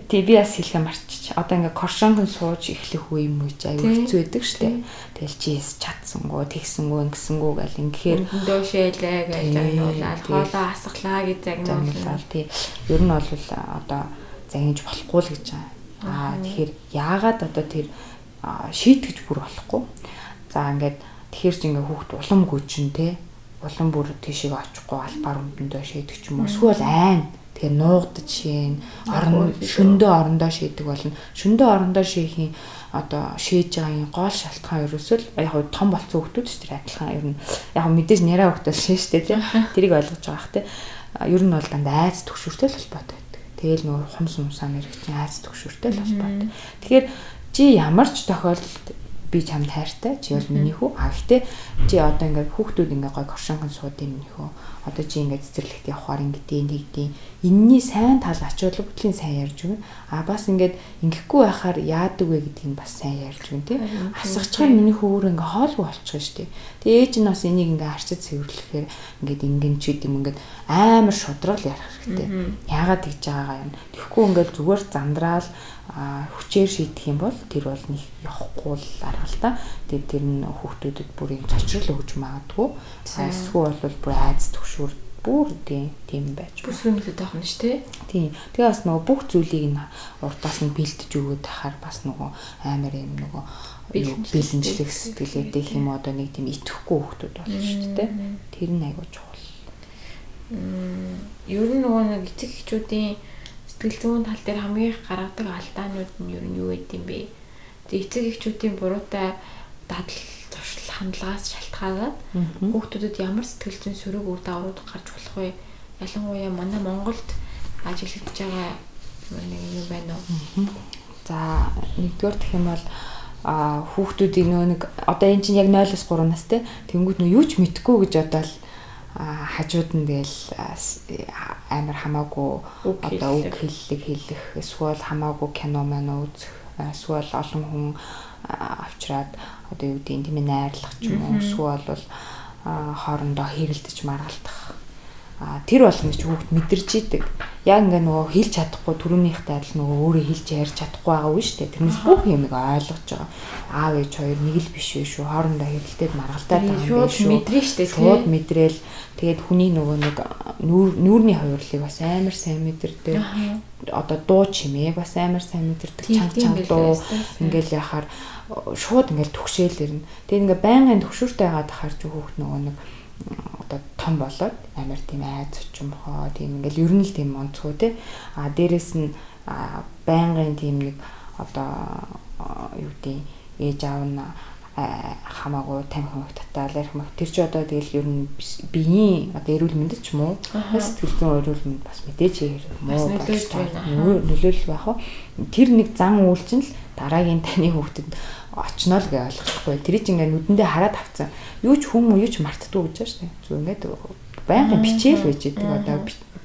Тий. Би бас хэлхэ марчич. Одоо ингээ коршонгон сууж эхлэх үе юм уу чи аюу хэцүү байдаг штэ. Тэгэл чиэс чадсангуу, тэгсэнгүү, ингэсэнгүү гэл ингээр дөшөөлээ гэж аюулаад хоолоо асглаа гэж загнуулаад тий. Ер нь бол одоо загинж болохгүй л гэж байгаа. Аа тэгэхээр яагаад одоо тэр шийтгэж бүр болохгүй. За ингээд тэгэхээр чи ингээ хүүхд улам гүйчин те. Улам бүр тийшээ очихгүй албаар өмдөндөө шийдэх юм уу? Эсвэл айн Тэгээ нуугдаж шин орон шөндөө орондоо шийдэг болно. Шөндөө орондоо шийхийн одоо шээж байгаа юм гол шалтгаан ерөөсөө яг хав том болцсон хүмүүс шүү дээ адилхан ер нь яг мэдээж нэраа хүмүүс шээ шүү дээ тийм тэрийг ойлгож байгаа хэ ер нь бол дандаа айц төгшөртэй л холбоотой байдаг. Тэгээл нөр хумс хумсаа мэрэгчийн айц төгшөртэй л холбоотой. Тэгэхээр чи ямар ч тохиолдолд би чамд хайртай чи бол миний хүү. А гэтээ чи одоо ингээд хүүхдүүд ингээд гой коршонхон сууд юм миний хүү одоо чи ингээд цэцэрлэгт явахаар ингэдэй нэгдээ энэний сайн тал ач холбогдлын сайн ярьж өгнө. А бас ингээд ингэхгүй байхаар яадаг вэ гэдгийг бас сайн ярьж өгнө тий асгачаар миний хүү ингээд хоолгүй болчихно шүү дээ тэгээ ээж нь бас энийг ингээд харчид цэвэрлэхээр ингээд ингэн ч гэдэм ингээд амар шудрал ярих хэрэгтэй. Яагаад гэж байгаагаа юм? Тэгэхгүй ингээд зүгээр зандраал хүчээр шийдэх юм бол тэр бол нэг явахгүй л арга л та. Тэгээд тэр нь хүүхдүүдэд бүр юм цочрол өгж магадгүй. Эсвэл бол бүр айц төгшүүр бүр тийм байж. Бүсгэмлээд байх нь шүү дээ. Тийм. Тэгээ бас нөгөө бүх зүйлийг нь урдаас нь бэлдэж өгөөд тахаар бас нөгөө амар юм нөгөө бэлэнчлэх сэтгэлээтэй хэм одоо нэг тийм итгэхгүй хүүхдүүд болно шүү дээ. Тэр нь айгуу чухал. Мм ер нь нөгөө нэг эцэг эхчүүдийн сэтгэл зүйн тал дээр хамгийн их гаргадаг алдаанууд нь ер нь юу гэдэм бэ? Тэгээ эцэг эхчүүдийн буруутай дадал туршил хандлагаас шалтгаалаад хүүхдүүдэд ямар сэтгэл зүйн сөрөг үр дагаврууд гарч болох вэ? Ялангуяа манай Монголд ажиглагдж байгаа нэг юм байна уу? За нэгдүгээр гэх юм бол а хүүхдүүдийн нөө нэг одоо эн чинь яг 0-3 настай тэнгууд нөө юу ч мэдхгүй гэж бодоод хажууд нь тэгэл амар хамаагүй одоо үг хэллэг хэлэх эсвэл хамаагүй кино маань үзэх эсвэл олон хүн авчраад одоо юу гэдэг тийм найрлах ч юм уу эсвэл бол хоорондоо хэрэлдэж маргалдах. Тэр болгоно ч хүүхд мэдэрч идэг. Яг ингээ нөгөө хэлж чадахгүй түрүүнийхтэй адил нөгөө өөрөө хэлж ярьж чадахгүй байгаа шүү дээ. Тэрнээс бүх юмыг ойлгож байгаа. Аав ээж хоёр нэг л биш үү шүү. Хоорондоо хэрэлдээд маргалдаад байгаа юм биш шүү. Мэдрэн шүү дээ. Шууд мэдрээл тэгээд хүний нөгөө нэг нүүрний хувирлыг бас амар сайн мэдэрдэг. Одоо дуу чимээг бас амар сайн мэдэрдэг. Чанга чанга дуу ингээл яхаар шууд ингээл төгшөөл ирнэ. Тэгээд ингээ байнгын төгшөртэй байгаад тахаар ч хүүхд нөгөө нэг одоо том болоод амар тийм айц очимхоо тийм ингээл ер нь л тийм онцгой те. А дээрэс нь байнгын тийм нэг одоо юу гэдэг ээж аав нь хамаагүй тамхи мөх татаал ярих мөх. Тэр чи одоо тэгэл ер нь биеийн одоо эрүүл мэндэ ч юм уу? Сэтгэл зүйн эрүүл мэнд бас мэдээж хэрэг нөлөөлж байна. нөлөөлөл байх уу? Тэр нэг зан үйлч нь л дараагийн таны хүүхдэд очноо л гэж ойлгохгүй. Тэр чинь ингээ нүдэндээ хараад авцсан. Юу ч хүм юу ч мартдгүй гэж байна шүү дээ. Зүгээр ингээд байнгын бичээл байж идэг. одоо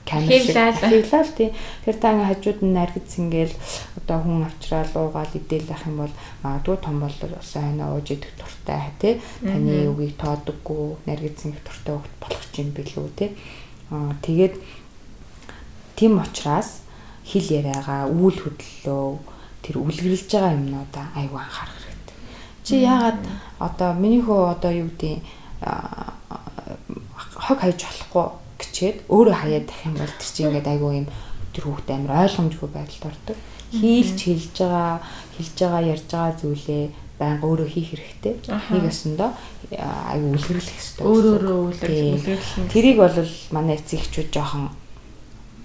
камер хийлээ тий. Тэр та ингээ хажууд нь наргиц ингээл одоо хүн авчраал уугаал идэл байх юм бол магадгүй том бол сайн ууж идэх туртай тий. Таны үгийг тоодоггүй наргиц их туртай хөлт болох юм билүү тий. Тэгээд тийм учраас хэл яриагаа үйл хөдлөлөө тэр үлгэрлэж байгаа юмнуудаа айгүй анхаарах Чи яагаад одоо миний хөө одоо юу гэдэг хог хайж болохгүй гэчээд өөрөө хаяад тах юм бол тэр чинь ингээд айгүй юм тэр хүүхд амир ойлгомжгүй байдалд ордог. Хийлж хэлж байгаа, хэлж байгаа, ярьж байгаа зүйлээ байнга өөрөө хийх хэрэгтэй. Нэг өсөндөө айгүй үлгэрлэх хэрэгтэй. Өөрөөрөө үлгэрлэх. Тэрийг бол манай эцэг эхчүүд жоохон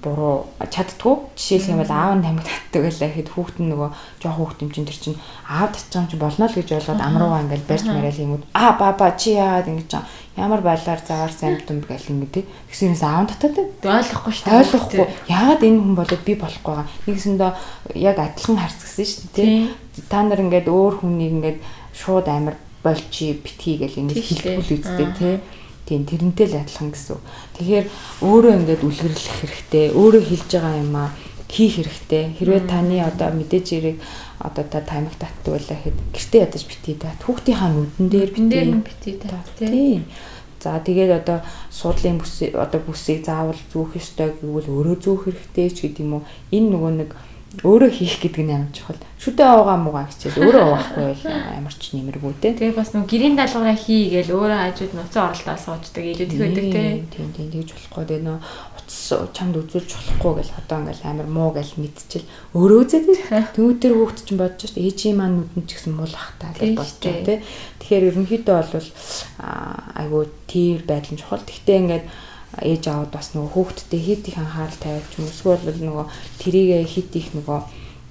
буруу чаддгүй. Жишээлх юм бол аав нь тамхи татдаг байлаа гэхэд хүүхэд нь нөгөө жоох хүүхэд юм чинь тэр чинь аав татчих юм чинь болно л гэж болоод амруугаа ингээл барьж мараал юм уу. Аа баба чи яагаад ингэж ямар байлаар завар симптом гэл ингэ тий. Тэгсээс аав татаад ойлгохгүй шүү дээ. Ойлгохгүй. Яагаад энэ хүн болоод би болохгүй байгаа. Нэгсэндээ яг адилхан харцгсан шүү дээ тий. Та нар ингээд өөр хүнийг ингээд шууд амир болчи битгий гэл ингэ хэлбэл үсттэй тий Тийм тэрнтэй л адилхан гэсэн. Тэгэхээр өөрөө ингээд үлгэрлэх хэрэгтэй. Өөрөө хэлж байгаа юм аа хийх хэрэгтэй. Хэрвээ таны одоо мэдээж ирэг одоо та таймаг татдаг байлаа гэхэд гэртээ ядаж битгий та. Хүүхдийнхаа нүдэн дээр битгий битгий та. Тийм. За тэгээд одоо суудлын бүс одоо бүсийг заавал зүүх ёстой гэвэл өөрөө зүүх хэрэгтэй ч гэдэг юм уу. Энэ нөгөө нэг өөрөө хийх гэдэг нь амар чухал. Шүдэ авгаа муугаа хичээл өөрөө авахгүй бол ямар ч нэмэргүй те. Тэгээ бас нөгөө гэрийн даалгавраа хий гээл өөрөө хажууд нуцсан оролдоо суучдаг илүү тэг байдаг те. Тийм тийм тэгж болохгүй тэгээ нөө утас чамд үзүүлж болохгүй гэл одоо ингээл амар муу гэл мэдчихэл өөрөө үзээд төвөө төр хүүхд чинь бодож шүү дээ. Ээжийн маань нүдэн ч гэсэн мул ах таа гэж бодож те. Тэгэхээр ерөнхийдөө бол айгуу тийр байдал чухал. Гэхдээ ингээд ээж аауд бас нөгөө хүүхдтэй хит их анхаарал тавиулж юм эсвэл нөгөө тэрийгэ хит их нөгөө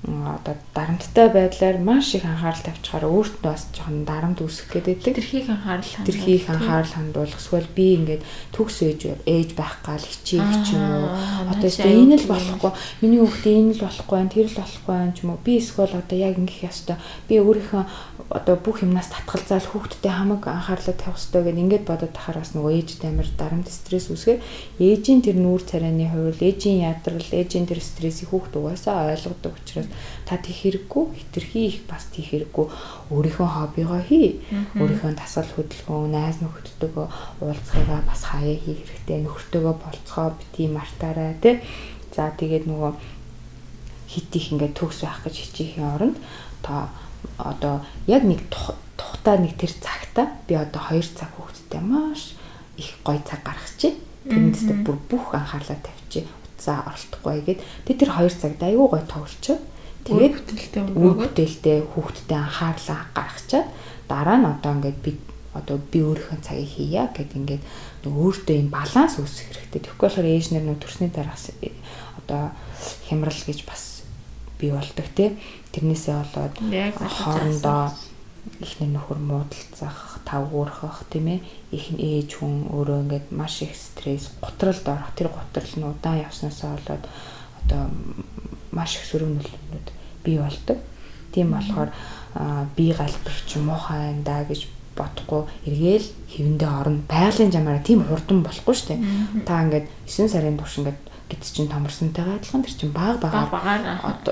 одоо дарамттай байдлаар маш их анхаарал тавьчихаар өөртөө бас жоохон дарамт үүсэх гэдэг. Тэрхийг анхаарал хандуулах. Тэрхийг анхаарал хандуулах. Эсвэл би ингээд төгс ээж ээж байх гал хичээх ч юм уу. Одоо энэ л болохгүй. Миний хүүхдээ энэ л болохгүй байна, тэр л болохгүй байна ч юм уу. Би эсвэл одоо яг ингэх ёстой. Би өөрийнхөө одоо бүх юмнаас татгалзаал хүүхдтэй хамаг анхаарлаа тавих хэрэгтэй гэд ингээд бодоод тахаар бас нөгөө ээжд амир дарамт стресс үүсгээр ээжийн тэр нүүр царайны хувьд ээжийн ядрал ээжийн тэр стрессийг хүүхд угаасаа ойлгодог учраас та тийх хэрэггүй хитрхи их бас тийх хэрэггүй өөрийнхөө хоббигоо хий. Өөрийнхөө тасал хөдөлгөөн найз нөхөдтэйгөө уулзахыгаа бас хаяа хийх хэрэгтэй. Нөхөртөөгөө болцгоо бити мартаарай тий за тэгээд нөгөө хит их ингээд төгс байх гэж хичээхийн оронд та одоо яг нэг тухтаа нэг тэр цагта би одоо 2 цаг хүүхдтэй маш их гоё цаг гаргачих. Тэрнээсээ бүр бүх анхаарлаа тавьчих. Утсаа оролдохгүй тэг тэр 2 цагт аюу гоё тоглолцоо. Тэгээд бүтээлтэй бүтээлтэй хүүхдтэй анхаарлаа гаргачаад дараа нь одоо ингээд би одоо би өөрийнхөө цагийг хийя гэд ингээд өөртөө юм баланс үүсгэх хэрэгтэй. Тэгэхгүй болохоор ээж нар нөө төрсний дараас одоо хямрал гэж бас бий болдог тий. Тэрнээсээ болоод хоорондоо ихний нөхөр муудалцах, тавгуурхах тийм ээ. Их ээж хүн өөрөө ингээд маш их стресс, гутралд орох. Тэр гутрал нь удаан явснаасаа болоод одоо маш их сөрөг нөлөөнүүд бий болдог. Тийм болохоор би галбирч муухай даа гэж бодохгүй эргээл хэвэндээ орно. Байгалийн жамаараа тийм хурдан болохгүй шүү дээ. Та ингээд 9 сарын турш ингээд гэт чинь томорсонтойгоо адилхан тэр чинь баг багаар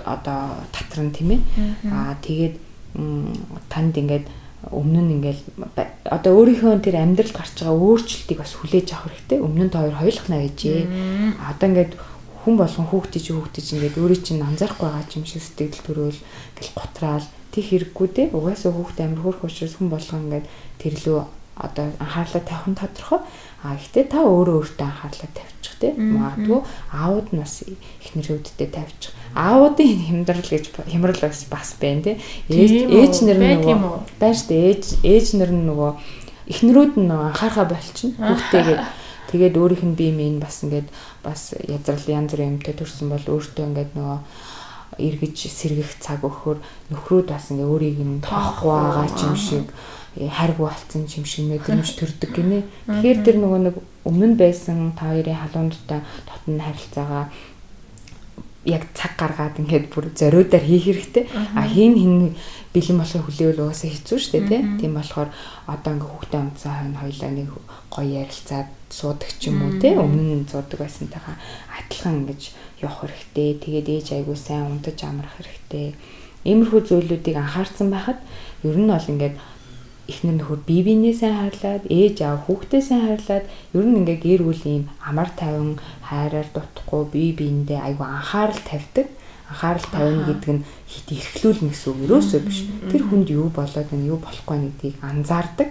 одоо татран тийм ээ аа тэгээд танд ингээд өмнө нь ингээл одоо өөрийнхөө тэр амьдрал гарч байгаа өөрчлөлтийг бас хүлээж авах хэрэгтэй. Өмнө нь та хоёр хоёулах навэжээ. Одоо ингээд хүн болгон хүүхдээ чи ингээд өөрөө чинь анзаарахгүй байгаа юм шиг сэтгэл төрөөл гэл гутраал тэг хэрэггүй дээ. Угаасаа хүүхдээ амир хөрх учраас хүн болгон ингээд тэрлүү одоо анхаарлаа тавих нь тодорхой. А гэхдээ та өөрөө өөртөө анхаарлаа тавьчих тий. Магадгүй аауд нас эхнэрүүдтэй тавьчих. Аавуудын хямдрал гэж хямрал бас байна тий. Ээж нэр нь нөгөө байна шүү дээ. Ээж ээж нэр нь нөгөө эхнэрүүд нь анхаарахаа болчихно. Хүүхдээгээ тэгээд өөрийнх нь бие минь бас ингээд бас язрал янз бүрийн юмтай төрсэн бол өөртөө ингээд нөгөө эргэж сэргэх цаг өгөхөр нөхрүүд бас ингээ өөрийг нь тоохгүй байгаа юм шиг хайргүй болсон юм шиг мэдрэмж төрдөг гинэ. Тэгэхээр тэр нөгөө нэг өмнө нь байсан та хоёрын халуундтай дотн харилцаагаа яг цаг гаргаад ингээд бүр зориудаар хийх хэрэгтэй. А хин хин бэлэн болохыг хүлээвэл угаасаа хэцүү шүү дээ тийм болохоор одоо ингээ хүүхдээ амцаа хойно хоёлаа нэг гоё ярилцаад суудаг ч юм уу тийм өмнө нь суудаг байсантайгаа адилхан ингэж явах хэрэгтэй. Тэгээд ээж айгуу сайн унтаж амрах хэрэгтэй. Иймэрхүү зүйлүүдийг анхаарсан байхад ер нь бол ингээд эхнэр нөхөр бие биенээ сайн хайрлаад ээж аав хүүхдээ сайн хайрлаад ер нь ингээ гэр бүл ийм амар тайван хайраар дутхгүй бие биендээ айгу анхаарал тавьдаг. Анхаарал тавина гэдэг нь хит эрхлүүлнэ гэсэн үг ерөөсөө биш. Тэр хүнд юу болоод байна юу болохгүй гэдгийг анзаардаг.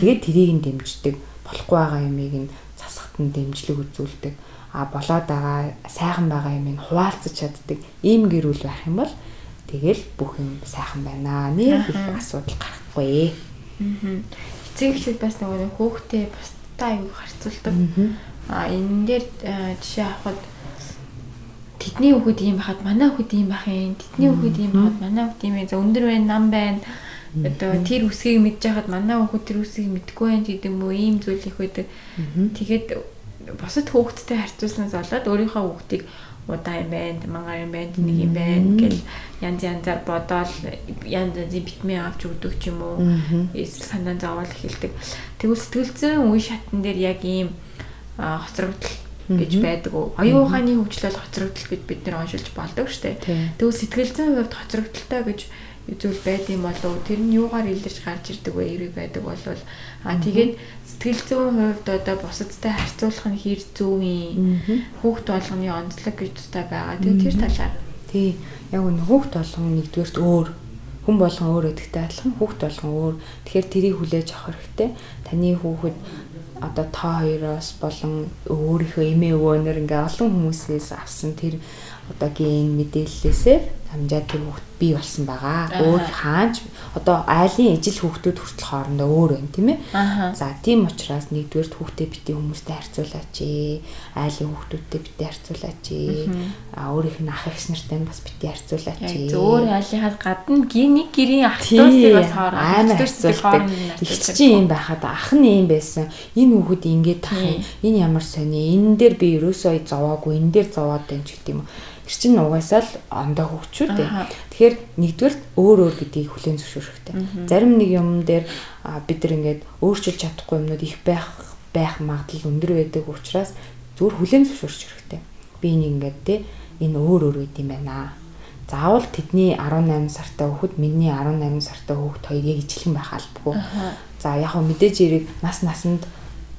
Тэгээд тэрийг нь дэмждэг. Болохгүй байгаа юмыг нь засахт нь дэмжлэг үзүүлдэг. А болоод байгаа сайхан байгаа юмыг хуваалцаж чаддаг ийм гэр бүл байх юм бол тэгэл бүх юм сайхан байна нэг их асуудал гарахгүй Эцэг эхлээд бас нөгөө хүүхдээ бусдаа аюу харьцуулдаг. А энэ дээр жишээ авахад тэдний хүүхэд ийм байхад манай хүүхэд ийм байх юм. Тэдний хүүхэд ийм байхад манай хүүхэд ийм ээ. Өндөр байна, нам байна. Одоо тэр үсгийг мэдж байхад манай хүүхэд тэр үсгийг мэдгүй байх гэдэг юм уу? Ийм зүйл их байдаг. Тэгээд бусад хүүхэдтэй харьцуулснаас болоод өөрийнхөө хүүхдийг удаа юм байна, мангаар юм байна, нэг юм байна гэл янз янзаар бодоол янз янзын битмээ авч өгдөг ч юм уу. Эсвэл санаа зовоол эхэлдэг. Тэгвэл сэтгэл зүйн үе шатн дээр яг ийм хоцрогдол гэж байдаг уу? Оюун ухааны хөгжлөл хоцрогдол гэж бид нэр оншилж болдог штэ. Тэгвэл сэтгэл зүйн хувьд хоцрогдолтой гэж зүйл байд юм болов тэр нь юугаар илэрч гарч ирдэг вэ эрэг байдаг болвол а тэгээд сэтгэл зүйн хувьд одоо бусадтай харьцуулах нь хэр зөв юм хүүхд болгоны онцлог гэж тустай байгаа. Тэгээд тэр талаар тий яг нь хүүхд болгон нэгдүгээрт өөр хүн болгон өөр гэдэгтэй адилхан хүүхд болгон өөр. Тэгэхээр тэрийг хүлээж авах хэрэгтэй. Таны хүүхэд одоо та хоёроос болон өөрийнхөө эмээ өвөөнөр ингээ олон хүмүүсээс авсан тэр одоо ген мэдээллээсээ хамжаад тэр хүүхд бий болсон байгаа. Өөр хаач одоо айлын ижил хүүхдүүд хүртэл хоорондоо өөр байна тийм ээ. За тийм учраас нэгдүгээр хүүхдээ битээ хүмүүстэй харьцуулаач. Айлын хүүхдүүдтэй битээ харьцуулаач. А өөрийнх нь ах эгч нартай бас битээ харьцуулаач. Өөр айлынхаас гадна нэг гэрийн ах トゥ усыг бас хооронд амар харьцуулдаг. Их чинь юм байхад ах нь юм байсан. Энэ хүүхэд ингэж тах юм. Энэ ямар сони. Энэ дээр би ерөөсөө зовоогүй. Энэ дээр зовоод байна ч гэдэм юм Тэр чинь угаасаа л ондоо хөгчүүд ээ. Тэгэхээр нэгдүгээр өөр өөр гэдгийг хүлээн зөвшөөрөх хэрэгтэй. Зарим нэг юм дээр бид нар ингээд өөрчилж чадахгүй юмнууд их байх байх магадлал өндөр байдаг учраас зүгээр хүлээн зөвшөөрч хэрэгтэй. Би энийг ингээд те энэ өөр өөр үед юм байна. Заавал тэдний 18 сартай хүүхэд миний 18 сартай хүүхэд хоёр яг ижилхэн байх албагүй. За яг хөө мэдээж эрэг нас насанд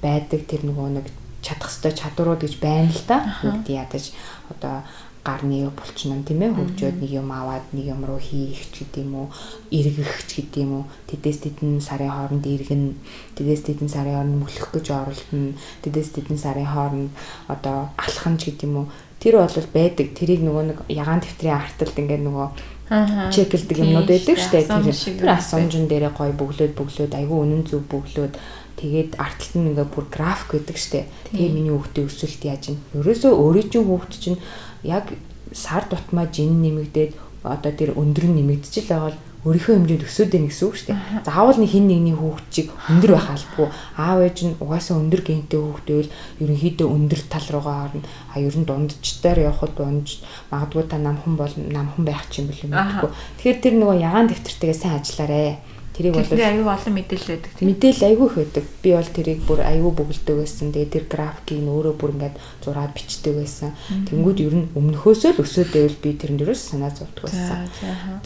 байдаг тэр нөгөө нэг чадах ёстой чадварууд гэж байна л да. Хүүхд ядаж одоо гарны булчнаа тийм ээ? Хөгжөөд нэг юм аваад нэг юм руу хийх ч гэдэм үү? Эргэх ч гэдэм үү? Тэдээс тэдэн сарын хооронд эргэн тэдээс тэдэн сарын хооронд мөлөх гэж оролдоно тэдээс тэдэн сарын хооронд одоо алхах ч гэдэм үү? Тэр бол байдаг. Тэрийг нөгөө нэг ягаан дэвтрийн арталд ингээд нөгөө чеклдэг юмнууд байдаг шүү дээ тэр асуумжин дээрээ гой бөглөөд бөглөөд айгүй үнэн зөв бөглөөд тэгээд арталт нь ингээ бүр график гэдэг штэ. Тэгээ миний хүүхдийн өсөлт яаж юм. Ерөөсөө өөрийн чинь хүүхд чинь яг сар тутмаа жин нэмэгдээд одоо тэр өндөр нь нэмэгдэж л байгаа бол өөрийнхөө хэмжээнд өсөөд байна гэсэн үг шүү дээ. Заавал нэг хин нэгний хүүхд чиг өндөр байх албагүй. Аав ээж нь угаасаа өндөр гентэй хүүхд байвал ерөнхийдөө өндөр тал руугаа орно. А ер нь дундчтаар явхад дундч магадгүй та намхан бол намхан байх ч юм бэл юм гэдэггүй. Тэгэхээр тэр нөгөө ягаан дэвтэртэйгээ сайн ажиллаарэ Тэрийг бол аюу олон мэдээлэл байдаг тийм. Мэдээлэл аюу их байдаг. Би бол тэрийг бүр аюу бөглөдөг байсан. Тэгээ тэр графикийг өөрөө бүр ингээд зураад бичдэг байсан. Тэнгүүд ер нь өмнөхөөсөө л өсөөд байвал би тэрэн дээрээс санаа зовдөг байсан.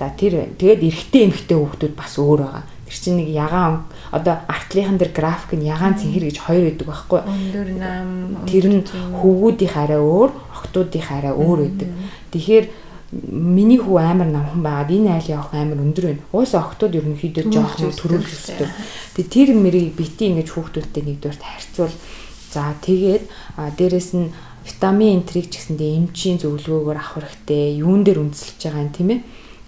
За тэр тэгээд эрэгтэй эмэгтэй хүүхдүүд бас өөр байгаа. Тэр чинь нэг ягаан одоо артлынхан дээр график нь ягаан цэнхэр гэж хоёр байдаг байхгүй. Өндөр нам тэр нь хөвгүүдийн хараа өөр, охтуудын хараа өөр байдаг. Тэгэхээр миний хүү амар намхан байгаад энэ айл явах амар өндөр байна. Уусаа октод ерөнхийдөө жоохон төрүүлж өсдөг. Тэгээ тэр мэрийг бити ингэж хүүхдүүдтэй нэгдүгээр харьцуул. За тэгээд дээрэс нь витамин энтриг ч гэсэндээ эмчийн зөвлөгөөгөөр авах хэрэгтэй. Юун дээр үндэслэж байгаа юм тийм ээ?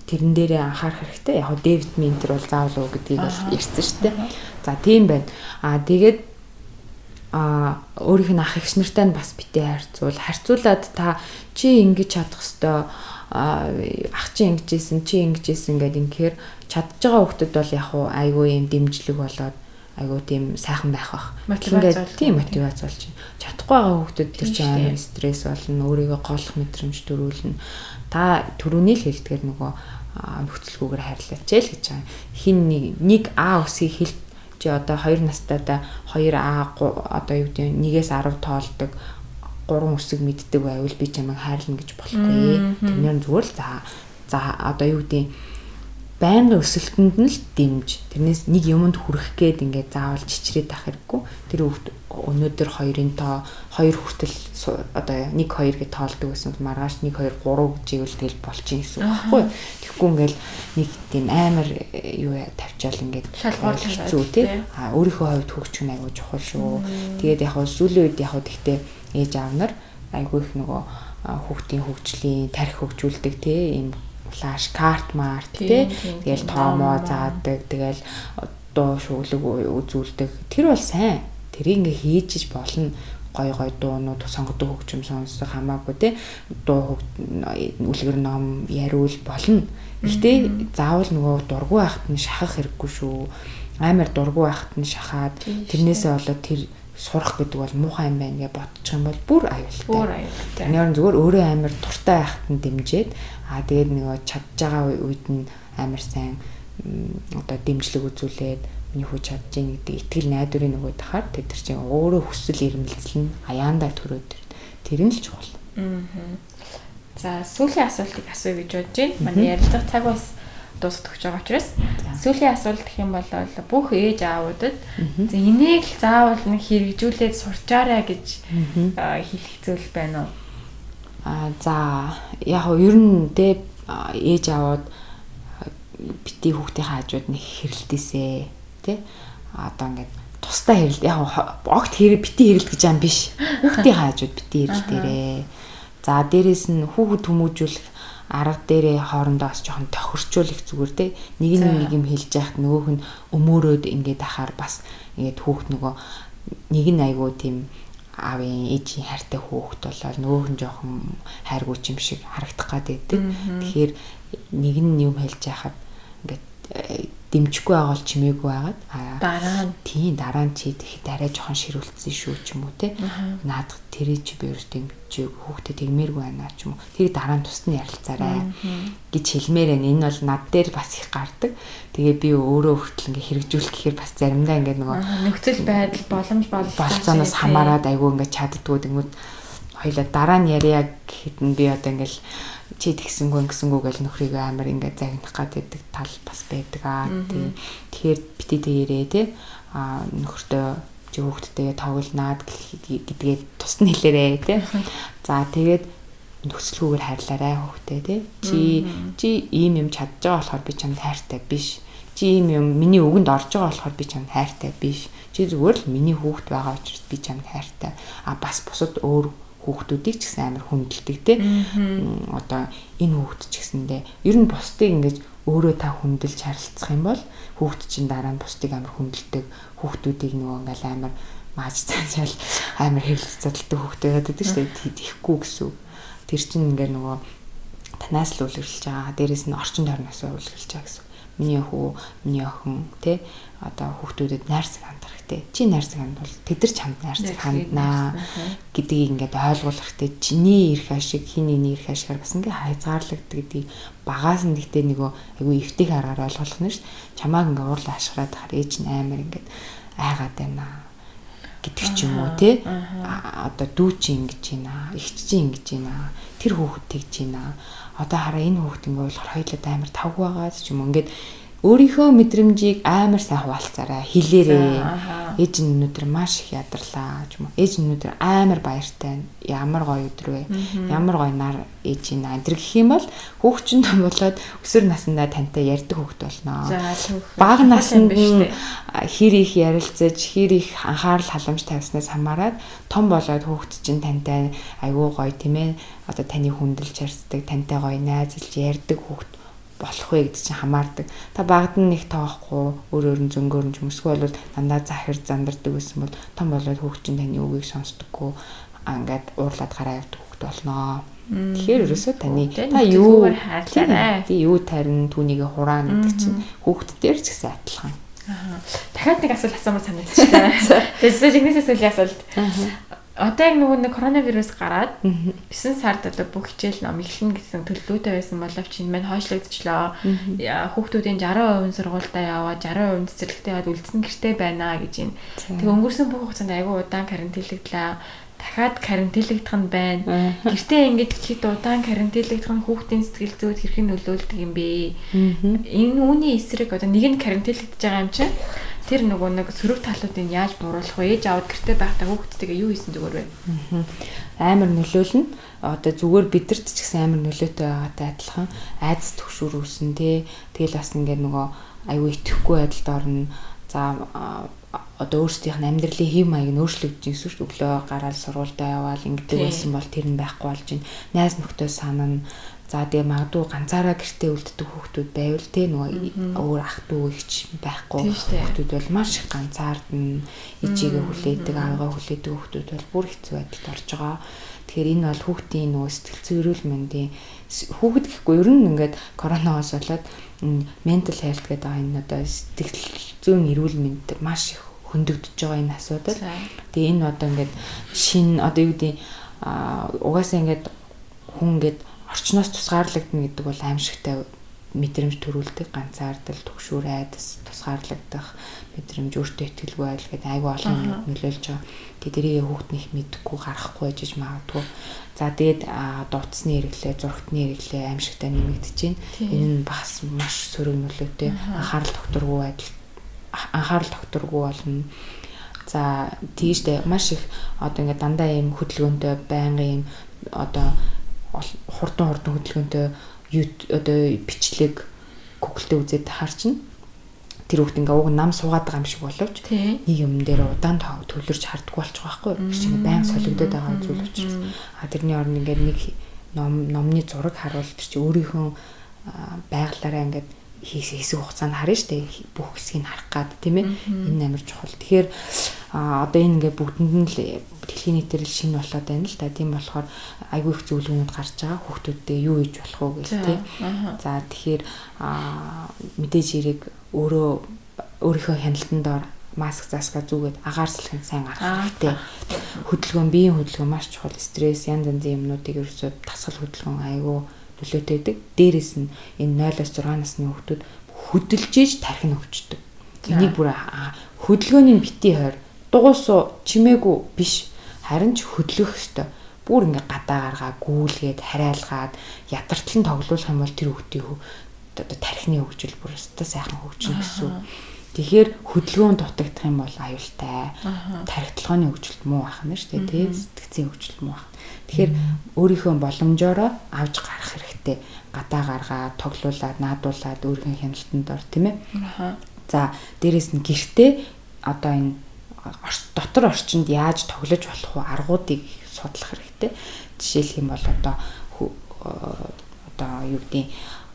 Тэрэн дээрээ анхаарах хэрэгтэй. Яг нь D витамин энтер бол заавал уу гэдгийг бол ярьсан шүү дээ. За тийм байна. Аа тэгээд а өөрийнх нь ах эгч нартай нь бас битээ харьцуул. Харьцуулаад та чи ингэж чадах хэвээр ах чи ингэжсэн чи ингэжсэн гэдэг инхээр чадж байгаа хүүхдүүд бол яг уу айгүй юм дэмжлэг болоод айгүй тийм сайхан байх бах. Ингээд тийм мотивац болж байна. Чадахгүй байгаа хүүхдүүд төр чинь амар стресс болно, өөрийгөө голох мэдрэмж төрүүлнэ. Та түрүүний л хэлдгээр нөгөө нөхцөлгүйгээр харьлаач л гэж байгаа. Хин нэг А өсгийг хэл чи одоо 2 настайдаа 2 А одоо юу гэдэг нэгээс 10 тоолдог гурван үсэг мэддэг байвал би чамайг хайрлна гэж болохгүй. Тэрнээр зүгээр л за за одоо юу гэдэг байнгын өсөлтөнд нь л дэмж. Тэрнээс нэг юмд хүрэх гээд ингээд заавал чичрээд ах хэрэггүй. Тэр өнөөдөр хоёрын тоо хоёр хүртэл одоо нэг хоёр гэж тоолдог бол маргааш нэг хоёр гурав гэж ивэл тэгэл болчих гэсэн үг. Байхгүй тэгэхгүй. Ингээд нэг тийм амар юу тавьчаал ингээд шалгуур хэцүү тий. а өөрийнхөө хувьд хөгжих нь аягүй чухал шүү. Тэгээд яг сүүлийн үед яг гэхдээ ээж аав нар айгүй их нөгөө хүүхдийн хөгжлийн тарих хөгжүүлдэг тий ийм флаш карт март тий тэгэл тоомоо заадаг тэгэл дуу шүглэг үзүүлдэг. Тэр бол сайн. Тэрийг ингээ хийж болно. Гой гой дуунууд сонгодог хөгжим сонсох хамаагүй те дуу үлгэр ном яриул болно. Гэхдээ заавал нөгөө дургу байхад нь шахах хэрэггүй шүү. Амар дургу байхад нь шахаад тэрнээсээ болоод тэр сурах гэдэг бол муухай юм байна гэж бодчих юм бол бүр аюултай. Бүр аюултай. Нэр зүгээр өөрөө амар туртай байхад нь дэмжиэд аа тэгээд нөгөө чадж байгаа үед нь амар сайн одоо дэмжлэг үзүүлээд миний хүү чадж ийн гэдэг итгэл найдварын нөгөө тахаар тэд нар чинь өөрөө хүсэл эрмэлзэл нь аяандаа төрөөд тэр нь л чухал. Аа. За сүүлийн асуултыг асууя гэж бодож байна. Манай ярилцах цаг бас дуусах гэж байгаа учраас сүүлийн асуулт гэх юм бол бүх ээж аавуудад энийг л заавал нэг хэрэгжүүлээд сурчаарай гэж хэлэх зүйл байна уу? А за яг нь ер нь дэ ээж аваад бити хүүхдийн хаажууд нэг хэрэлтээсээ тий одоо ингээд тусдаа хэрэлт яг огт хэрэг бити хэрэлт гэж юм биш. Хүүхдийн хаажууд бити хэрэлтээрээ. За дээрэс нь хүүхэд хүмүүжүүлэх арга дээрээ хоорондоо бас жоохон тохирчуулах зүгээр те. Нэг нь нэг юм хэлж яхад нөгөөх нь өмөөрөөд ингээд ахаар бас ингээд хүүхд нөгөө нэг нь айгуу тийм аавын ээжийн хайртай хүүхэд болоод нөгөөх нь жоохон хайргууч юм шиг харагдах гад байдаг. Тэгэхээр нэг нь юм хэлж яхад ингээд дэмжихгүй байгаа бол чимээгүй байгаад дараа нь. тийм дараа нь чи тэгэхэд арай жоохон ширүүлсэн шүү ч юм уу те. Наадах тэрий чи би ерөөс дэмжиж хүүхдэд тэгмээргүй байна ч юм уу. Тэр дараа нь тусна ярилцаарай. Гэж хэлмээр байна энэ бол над дээр бас их гардаг. Тэгээ би өөрөө хүртэл ингээ хэрэгжүүлэх гэхээр бас заримдаа ингээ нөгөө нөхцөл байдал боломж болцооноос хамаарад айгүй ингээ чаддгүй тэгмүүд хоёлаа дараа нь яриа гэхэд нь би одоо ингээл чи тэгсэнгүү ингэсэнгүү гэж нөхрийг амар ингээд загнах гэдэг тал бас байдаг аа тий. Тэгэхээр бити дээрээ тий а нөхөртөө чи хүүхдтэйгээ тоглоонаад гэдгээ тусна хэлээрээ тий. За тэгээд нөхцөлгүйгээр хайрлаарай хүүхдээ тий. Чи чи ийм юм чадж байгаа болохоор би чамд хайртай биш. Чи ийм юм миний үгэнд орж байгаа болохоор би чамд хайртай биш. Чи зүгээр л миний хүүхд байгаа учраас би чамд хайртай. А бас бусад өөр хүүхдүүдийг ч гэсэн амар хүндэлдэг те. Одоо энэ хүүхд ч гэсэндээ ер нь бусдыг ингэж өөрөө та хүндэлж харилцах юм бол хүүхд чинь дараа нь бусдыг амар хүндэлдэг хүүхдүүдийг нөгөө ингээл амар мааж цаашаал амар хэвлэл задалдаг хүүхдээ байдаг шүү дээ. Тэхгүй гэсэн. Тэр чинь ингээд нөгөө танаас л үлгэрлж байгаа. Дээрээс нь орчин тойрноос үлгэрлж байгаа гэсэн. Миний хүү, миний охин тэ одоо хүүхдүүдэд найрсаг хэрэгтэй. Чи найрсаг хандвал тэд нар чамд найрсаг ханднаа гэдгийг ингээд ойлгуулах хэрэгтэй. Чиний эрх ашиг, хиний эрх ашигаар бас ингээд хайзгаарлагддаг гэдгийг багаас нь гэхдээ нөгөө айгүй эвтих аргаар ойлгох нь ш. Чамааг ингээд уурлаа ашгараад хахаар ээж нь амар ингээд айгаад байна гэдэг ч юм уу те одоо дүү чи ингэж байна эгч чи ингэж байна тэр хүүхэд тэгж байна одоо хараа энэ хүүхэд ингэ болохоор хоёулаа амар тавг байгаа ч юм ингээд өөрийнхөө мэдрэмжийг амар сайн хуваалцаарай. Хэлээрээ ээж нь өнөөдөр маш их ядарлаа ч юм ээж нь өнөөдөр амар баяртай. Ямар гоё өдөр вэ? Ямар гоё нар ээж нь энэ гэх юм бол хүүхчин том болоод өсвөр насндаа тантай ярьдаг хүүхд болно. Бага наснд нь хэр их ярилцаж хэр их анхаарал халамж тавьснаас хамаарат том болоод хүүхд чинь тантай айгүй гоё тийм ээ. Одоо таны хүндэлж харцдаг тантай гоё найзалж ярьдаг хүүхд болох вэ гэдэг чинь хамаардаг. Та багад нь нэг тоохгүй өөр өөр нь зөнгөөр нь хүмүүсгүй бол дандаа захир зандардаг гэсэн бол том болоод хүүхчин таны үгийг сонсдоггүй ингээд уурлаад гараа явдаг хүүхд болноо. Тэгэхээр ерөөсөө таны та юу хайрлаарай. Тий юу тарин түүнийг хураана гэдэг чинь хүүхд дээр ч гэсэн адилхан. Дахиад нэг асуулт асуумаар санагдчихлаа. Тэгээд жигнэс асуулын асуулт одоо яг нөгөө нэг коронавирус гараад 9 сард одоо бүх хичээл ном эхлэнэ гэсэн төлөвлөлтөй байсан боловч энэ маань хойшлогдчихлоо. Хүүхдүүдийн 60% сургуультаа яваад 60% цэцэрлэгтээ яваад үлдсэн гэртэй байна гэж юм. Тэгээ өнгөрсөн бүх хугацаанд айгүй удаан карантинлэгдлээ дахиад карантинлэгдэх нь байна. Гэртээ ингэж хэд удаан карантинлэгдэх нь хүүхдийн сэтгэл зүйд хэрхэн нөлөөлдөг юм бэ? Энэ үүний эсрэг одоо нэг нь карантинлэгдэж байгаа юм чинь тэр нөгөө нэг сөрөг талуудыг яаж бууруулах вэ? Ээж аваад гэртээ байхдаа хүүхдтэйгээ юу хийсэн зүгээр вэ? Амар нөлөөлнө. Одоо зүгээр бидэрт ч гэсэн амар нөлөөтэй байгаатай адилхан айдас төгшөр үүсэн тий. Тэгэл бас ингээд нөгөө аюу итгэхгүй байдалд орно. За одоо өөрсдийнх нь амьдралын хэв маяг нь өөрчлөгдөж шүү дээ. Өглөө гараад сургуультай яваал ингэдэг байсан бол тэр нь байхгүй болж байна. Найз нөхдөд санана За тэгээ магадгүй ганцаараа гэртээ үлддэг хүүхдүүд байвал те нөгөө өөр ах дүү ихч байхгүй хүүхдүүд бол маш их ганцаардна. Ижигээ хүлээдэг, аавгаа хүлээдэг хүүхдүүд бол бүр хэцүү байдалд орж байгаа. Тэгэхээр энэ бол хүүхдийн нөгөө сэтгэл зүйн эрүүл мэндийн хүүхэд гэхгүй ер нь ингээд коронавигоос болоод mental health гэдэг энэ одоо сэтгэл зүйн эрүүл мэнд маш их хөндөгдөж байгаа энэ асуудал. Тэгээ энэ одоо ингээд шин одоо юу гэдэг угаасаа ингээд хүн ингээд орчноос тусгаарлагдана гэдэг бол аимшигтай мэдрэмж төрүүлдэг ганцаардал төгшүүр айдас тусгаарлагдах мэдрэмж өөртөө итгэлгүй байл гэдэг айгүй олон нөлөөлж байгаа. Тэгээд тэрийг хүүхднийх мэдхгүй гарахгүй байж магадгүй. За тэгээд дууцсны хэрэглээ, зургтны хэрэглээ аимшигтай нэмэгдэж байна. Энэ нь бас маш сөрөг нөлөөтэй анхаарал тогтворгүй байдал анхаарал тогтворгүй болно. За тийштэй маш их одоо ингээд дандаа ийм хөдөлгөөнтэй байнгын ийм одоо хурдан хурдан хөдөлгөөнтэй одоо бичлэг Google-тэй үзээд харчна. Тэр хүүхд ингээ уг нам суугаад байгаа юм шиг боловч нэг юм дээр удаан тоог төвлөрч хардггүй болчих واخгүй. Тэр чинь баян солигдоод байгаа зүйл учраас. А тэрний орнд ингээ нэг ном номны зураг харуул тэр чинь өөрийнхөө байглаараа ингээ хийсэн хэсэг хугацаанд харна штэ бүх хэсгийг харах гад тийм ээ энэ амар чухал. Тэгэхээр а одоо энэ ингээ бүгдэнд нь л дэлхийн нийтээр л шинэ болоод байна л да. Тийм болохоор айгүй их зөвлөгөөнүүд гарч байгаа. Хүүхдүүддээ юу хийж болох уу гэх тийм. За тэгэхээр мэдээж хэрэг өөрөө өөрийнхөө хяналтанд дор маск заска зүгээд агаар салхинд сайн гарах хэрэгтэй. Хөдөлгөөн биеийн хөдөлгөөн маш чухал. Стресс янз янзын юмнуудыг ерөөсөө дасгал хөдөлгөөн айгүй нөлөөтэй байдаг. Дээрээс нь энэ 0-6 насны хүүхдүүд хөдөлж иж тархин өвчдөг. Энийг бүр хөдөлгөөний бити хойр дугуйсуу чимээгүй биш харин ч хөдлөх ёстой. Бүр ингээ гадаа гаргаа гүүлгээд хараалгаад ятартал нь тоглуулах юм бол тэр хүүхдийн одоо тархины хөгжил бүр өстой сайхан хөгжинэ гэсэн. Тэгэхээр хөдөлгөөн дутагдах юм бол аюултай. Тархитлагын хөгжилт муу байх нь шүү дээ, тий? Сэтгцийн хөгжилт муу байх. Тэгэхээр өөрийнхөө боломжоор авж гарах хэрэгтэй. Гадаа гаргаа, тоглуулад, наадуулаад өөрийнхөө хяналтанд ор, тийм ээ? За, дээрэс нь гэртээ одоо энэ дотор орчинд яаж тоглож болох вэ аргуудыг судлах хэрэгтэй. Жишээлх юм бол одоо одоо юу гэдэг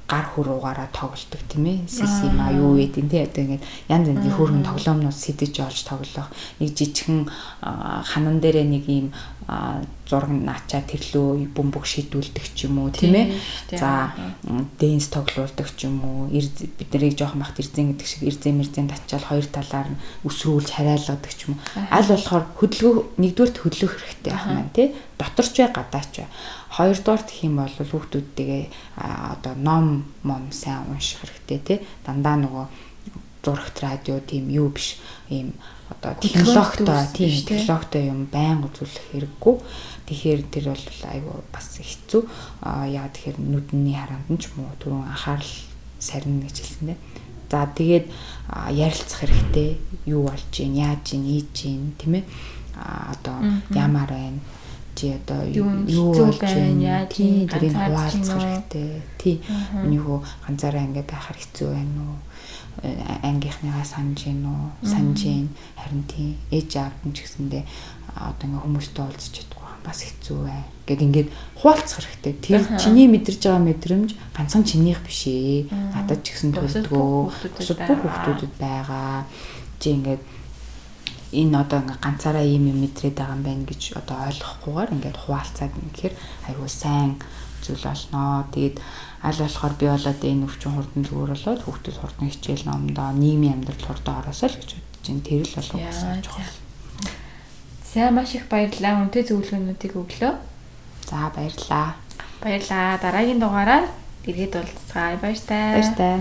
гар хуруугаараа тоглолдог тийм ээ. Сисима юу гэдэг тийм одоо ингээд янз янзын хөөрхөн тоглоомнууд сэтэж олж тоглох. Нэг жижигхэн ханан дээрээ нэг юм зураг наачаа тэрлөө бөмбөг шидүүлдэг ч юм уу тийм ээ. За дэнс тоглуулдаг ч юм уу. Бид нарыг жоохон бахт эрзэн гэдэг шиг эрзэн мэрзэн тачаал хоёр талаар нь өсрүүлж хараалгадаг ч юм уу. Аль болохоор хөдөлгөөн нэгдүгürt хөдлөх хэрэгтэй байх маань тий. Доторч бай гадаач бай. Хоёрдугаар гэх юм бол хүүхдүүдтэйгээ одоо ном мом сайн унших хэрэгтэй тий. Дандаа нөгөө зурагт радио тийм юу биш ийм одоо технологитой тийм технологитой юм байнга үзүүлэх хэрэггүй. Тэгэхээр тэр бол айгүй бас хэцүү. Аа яа тэгэхээр нүдний хараанд нь ч муу түрүүн анхаарал сарнина гэж хэлсэн дээ. За тэгээд ярилцах хэрэгтэй. Юу болж гин, яаж гин, ийж гин, тийм ээ. Аа одоо ямар байна чи одоо юу болж байна? тийм тэрийг хуваалцах хэрэгтэй тий миний хөө ганцаараа ингэ байхаар хэцүү байна уу ангийнхныгаа санаж гин үү санаж гин. Харин тийм ээж аав нь ч гэсэндээ одоо ингээ хүмүүстэй уулзч чадахгүй бас хэцүү бай гэд ингээд хуваалцах хэрэгтэй. Тэр чиний мэдэрж байгаа мэдрэмж ганцхан чинийх биш ээ надад ч гэсэн бусад бүх хүмүүсд байгаа. Чи ингээд энэ одоо ингээ ганцаараа ийм юм мэдрээд байгаа юм байна гэж одоо ойлгохгүйгээр ингээд хуваалцаад ингэхээр айгүй сайн зүйл болноо. Тэгээд аль болохоор би болоод энэ өвчин хурдан зүгээр болоод хүүхдүүд хурдан хичээл номдоо нийгмийн амьдрал хурдан ороосоо л гэж бодож байна. Тэр л болов уу чухал. За маш их баярлалаа. Үнтэй зөвлөгөөнүүдийг өглөө. За баярлалаа. Баярлалаа. Дараагийн дугаараар иргэд уулзцгаая. Баяр таа. Баяр таа.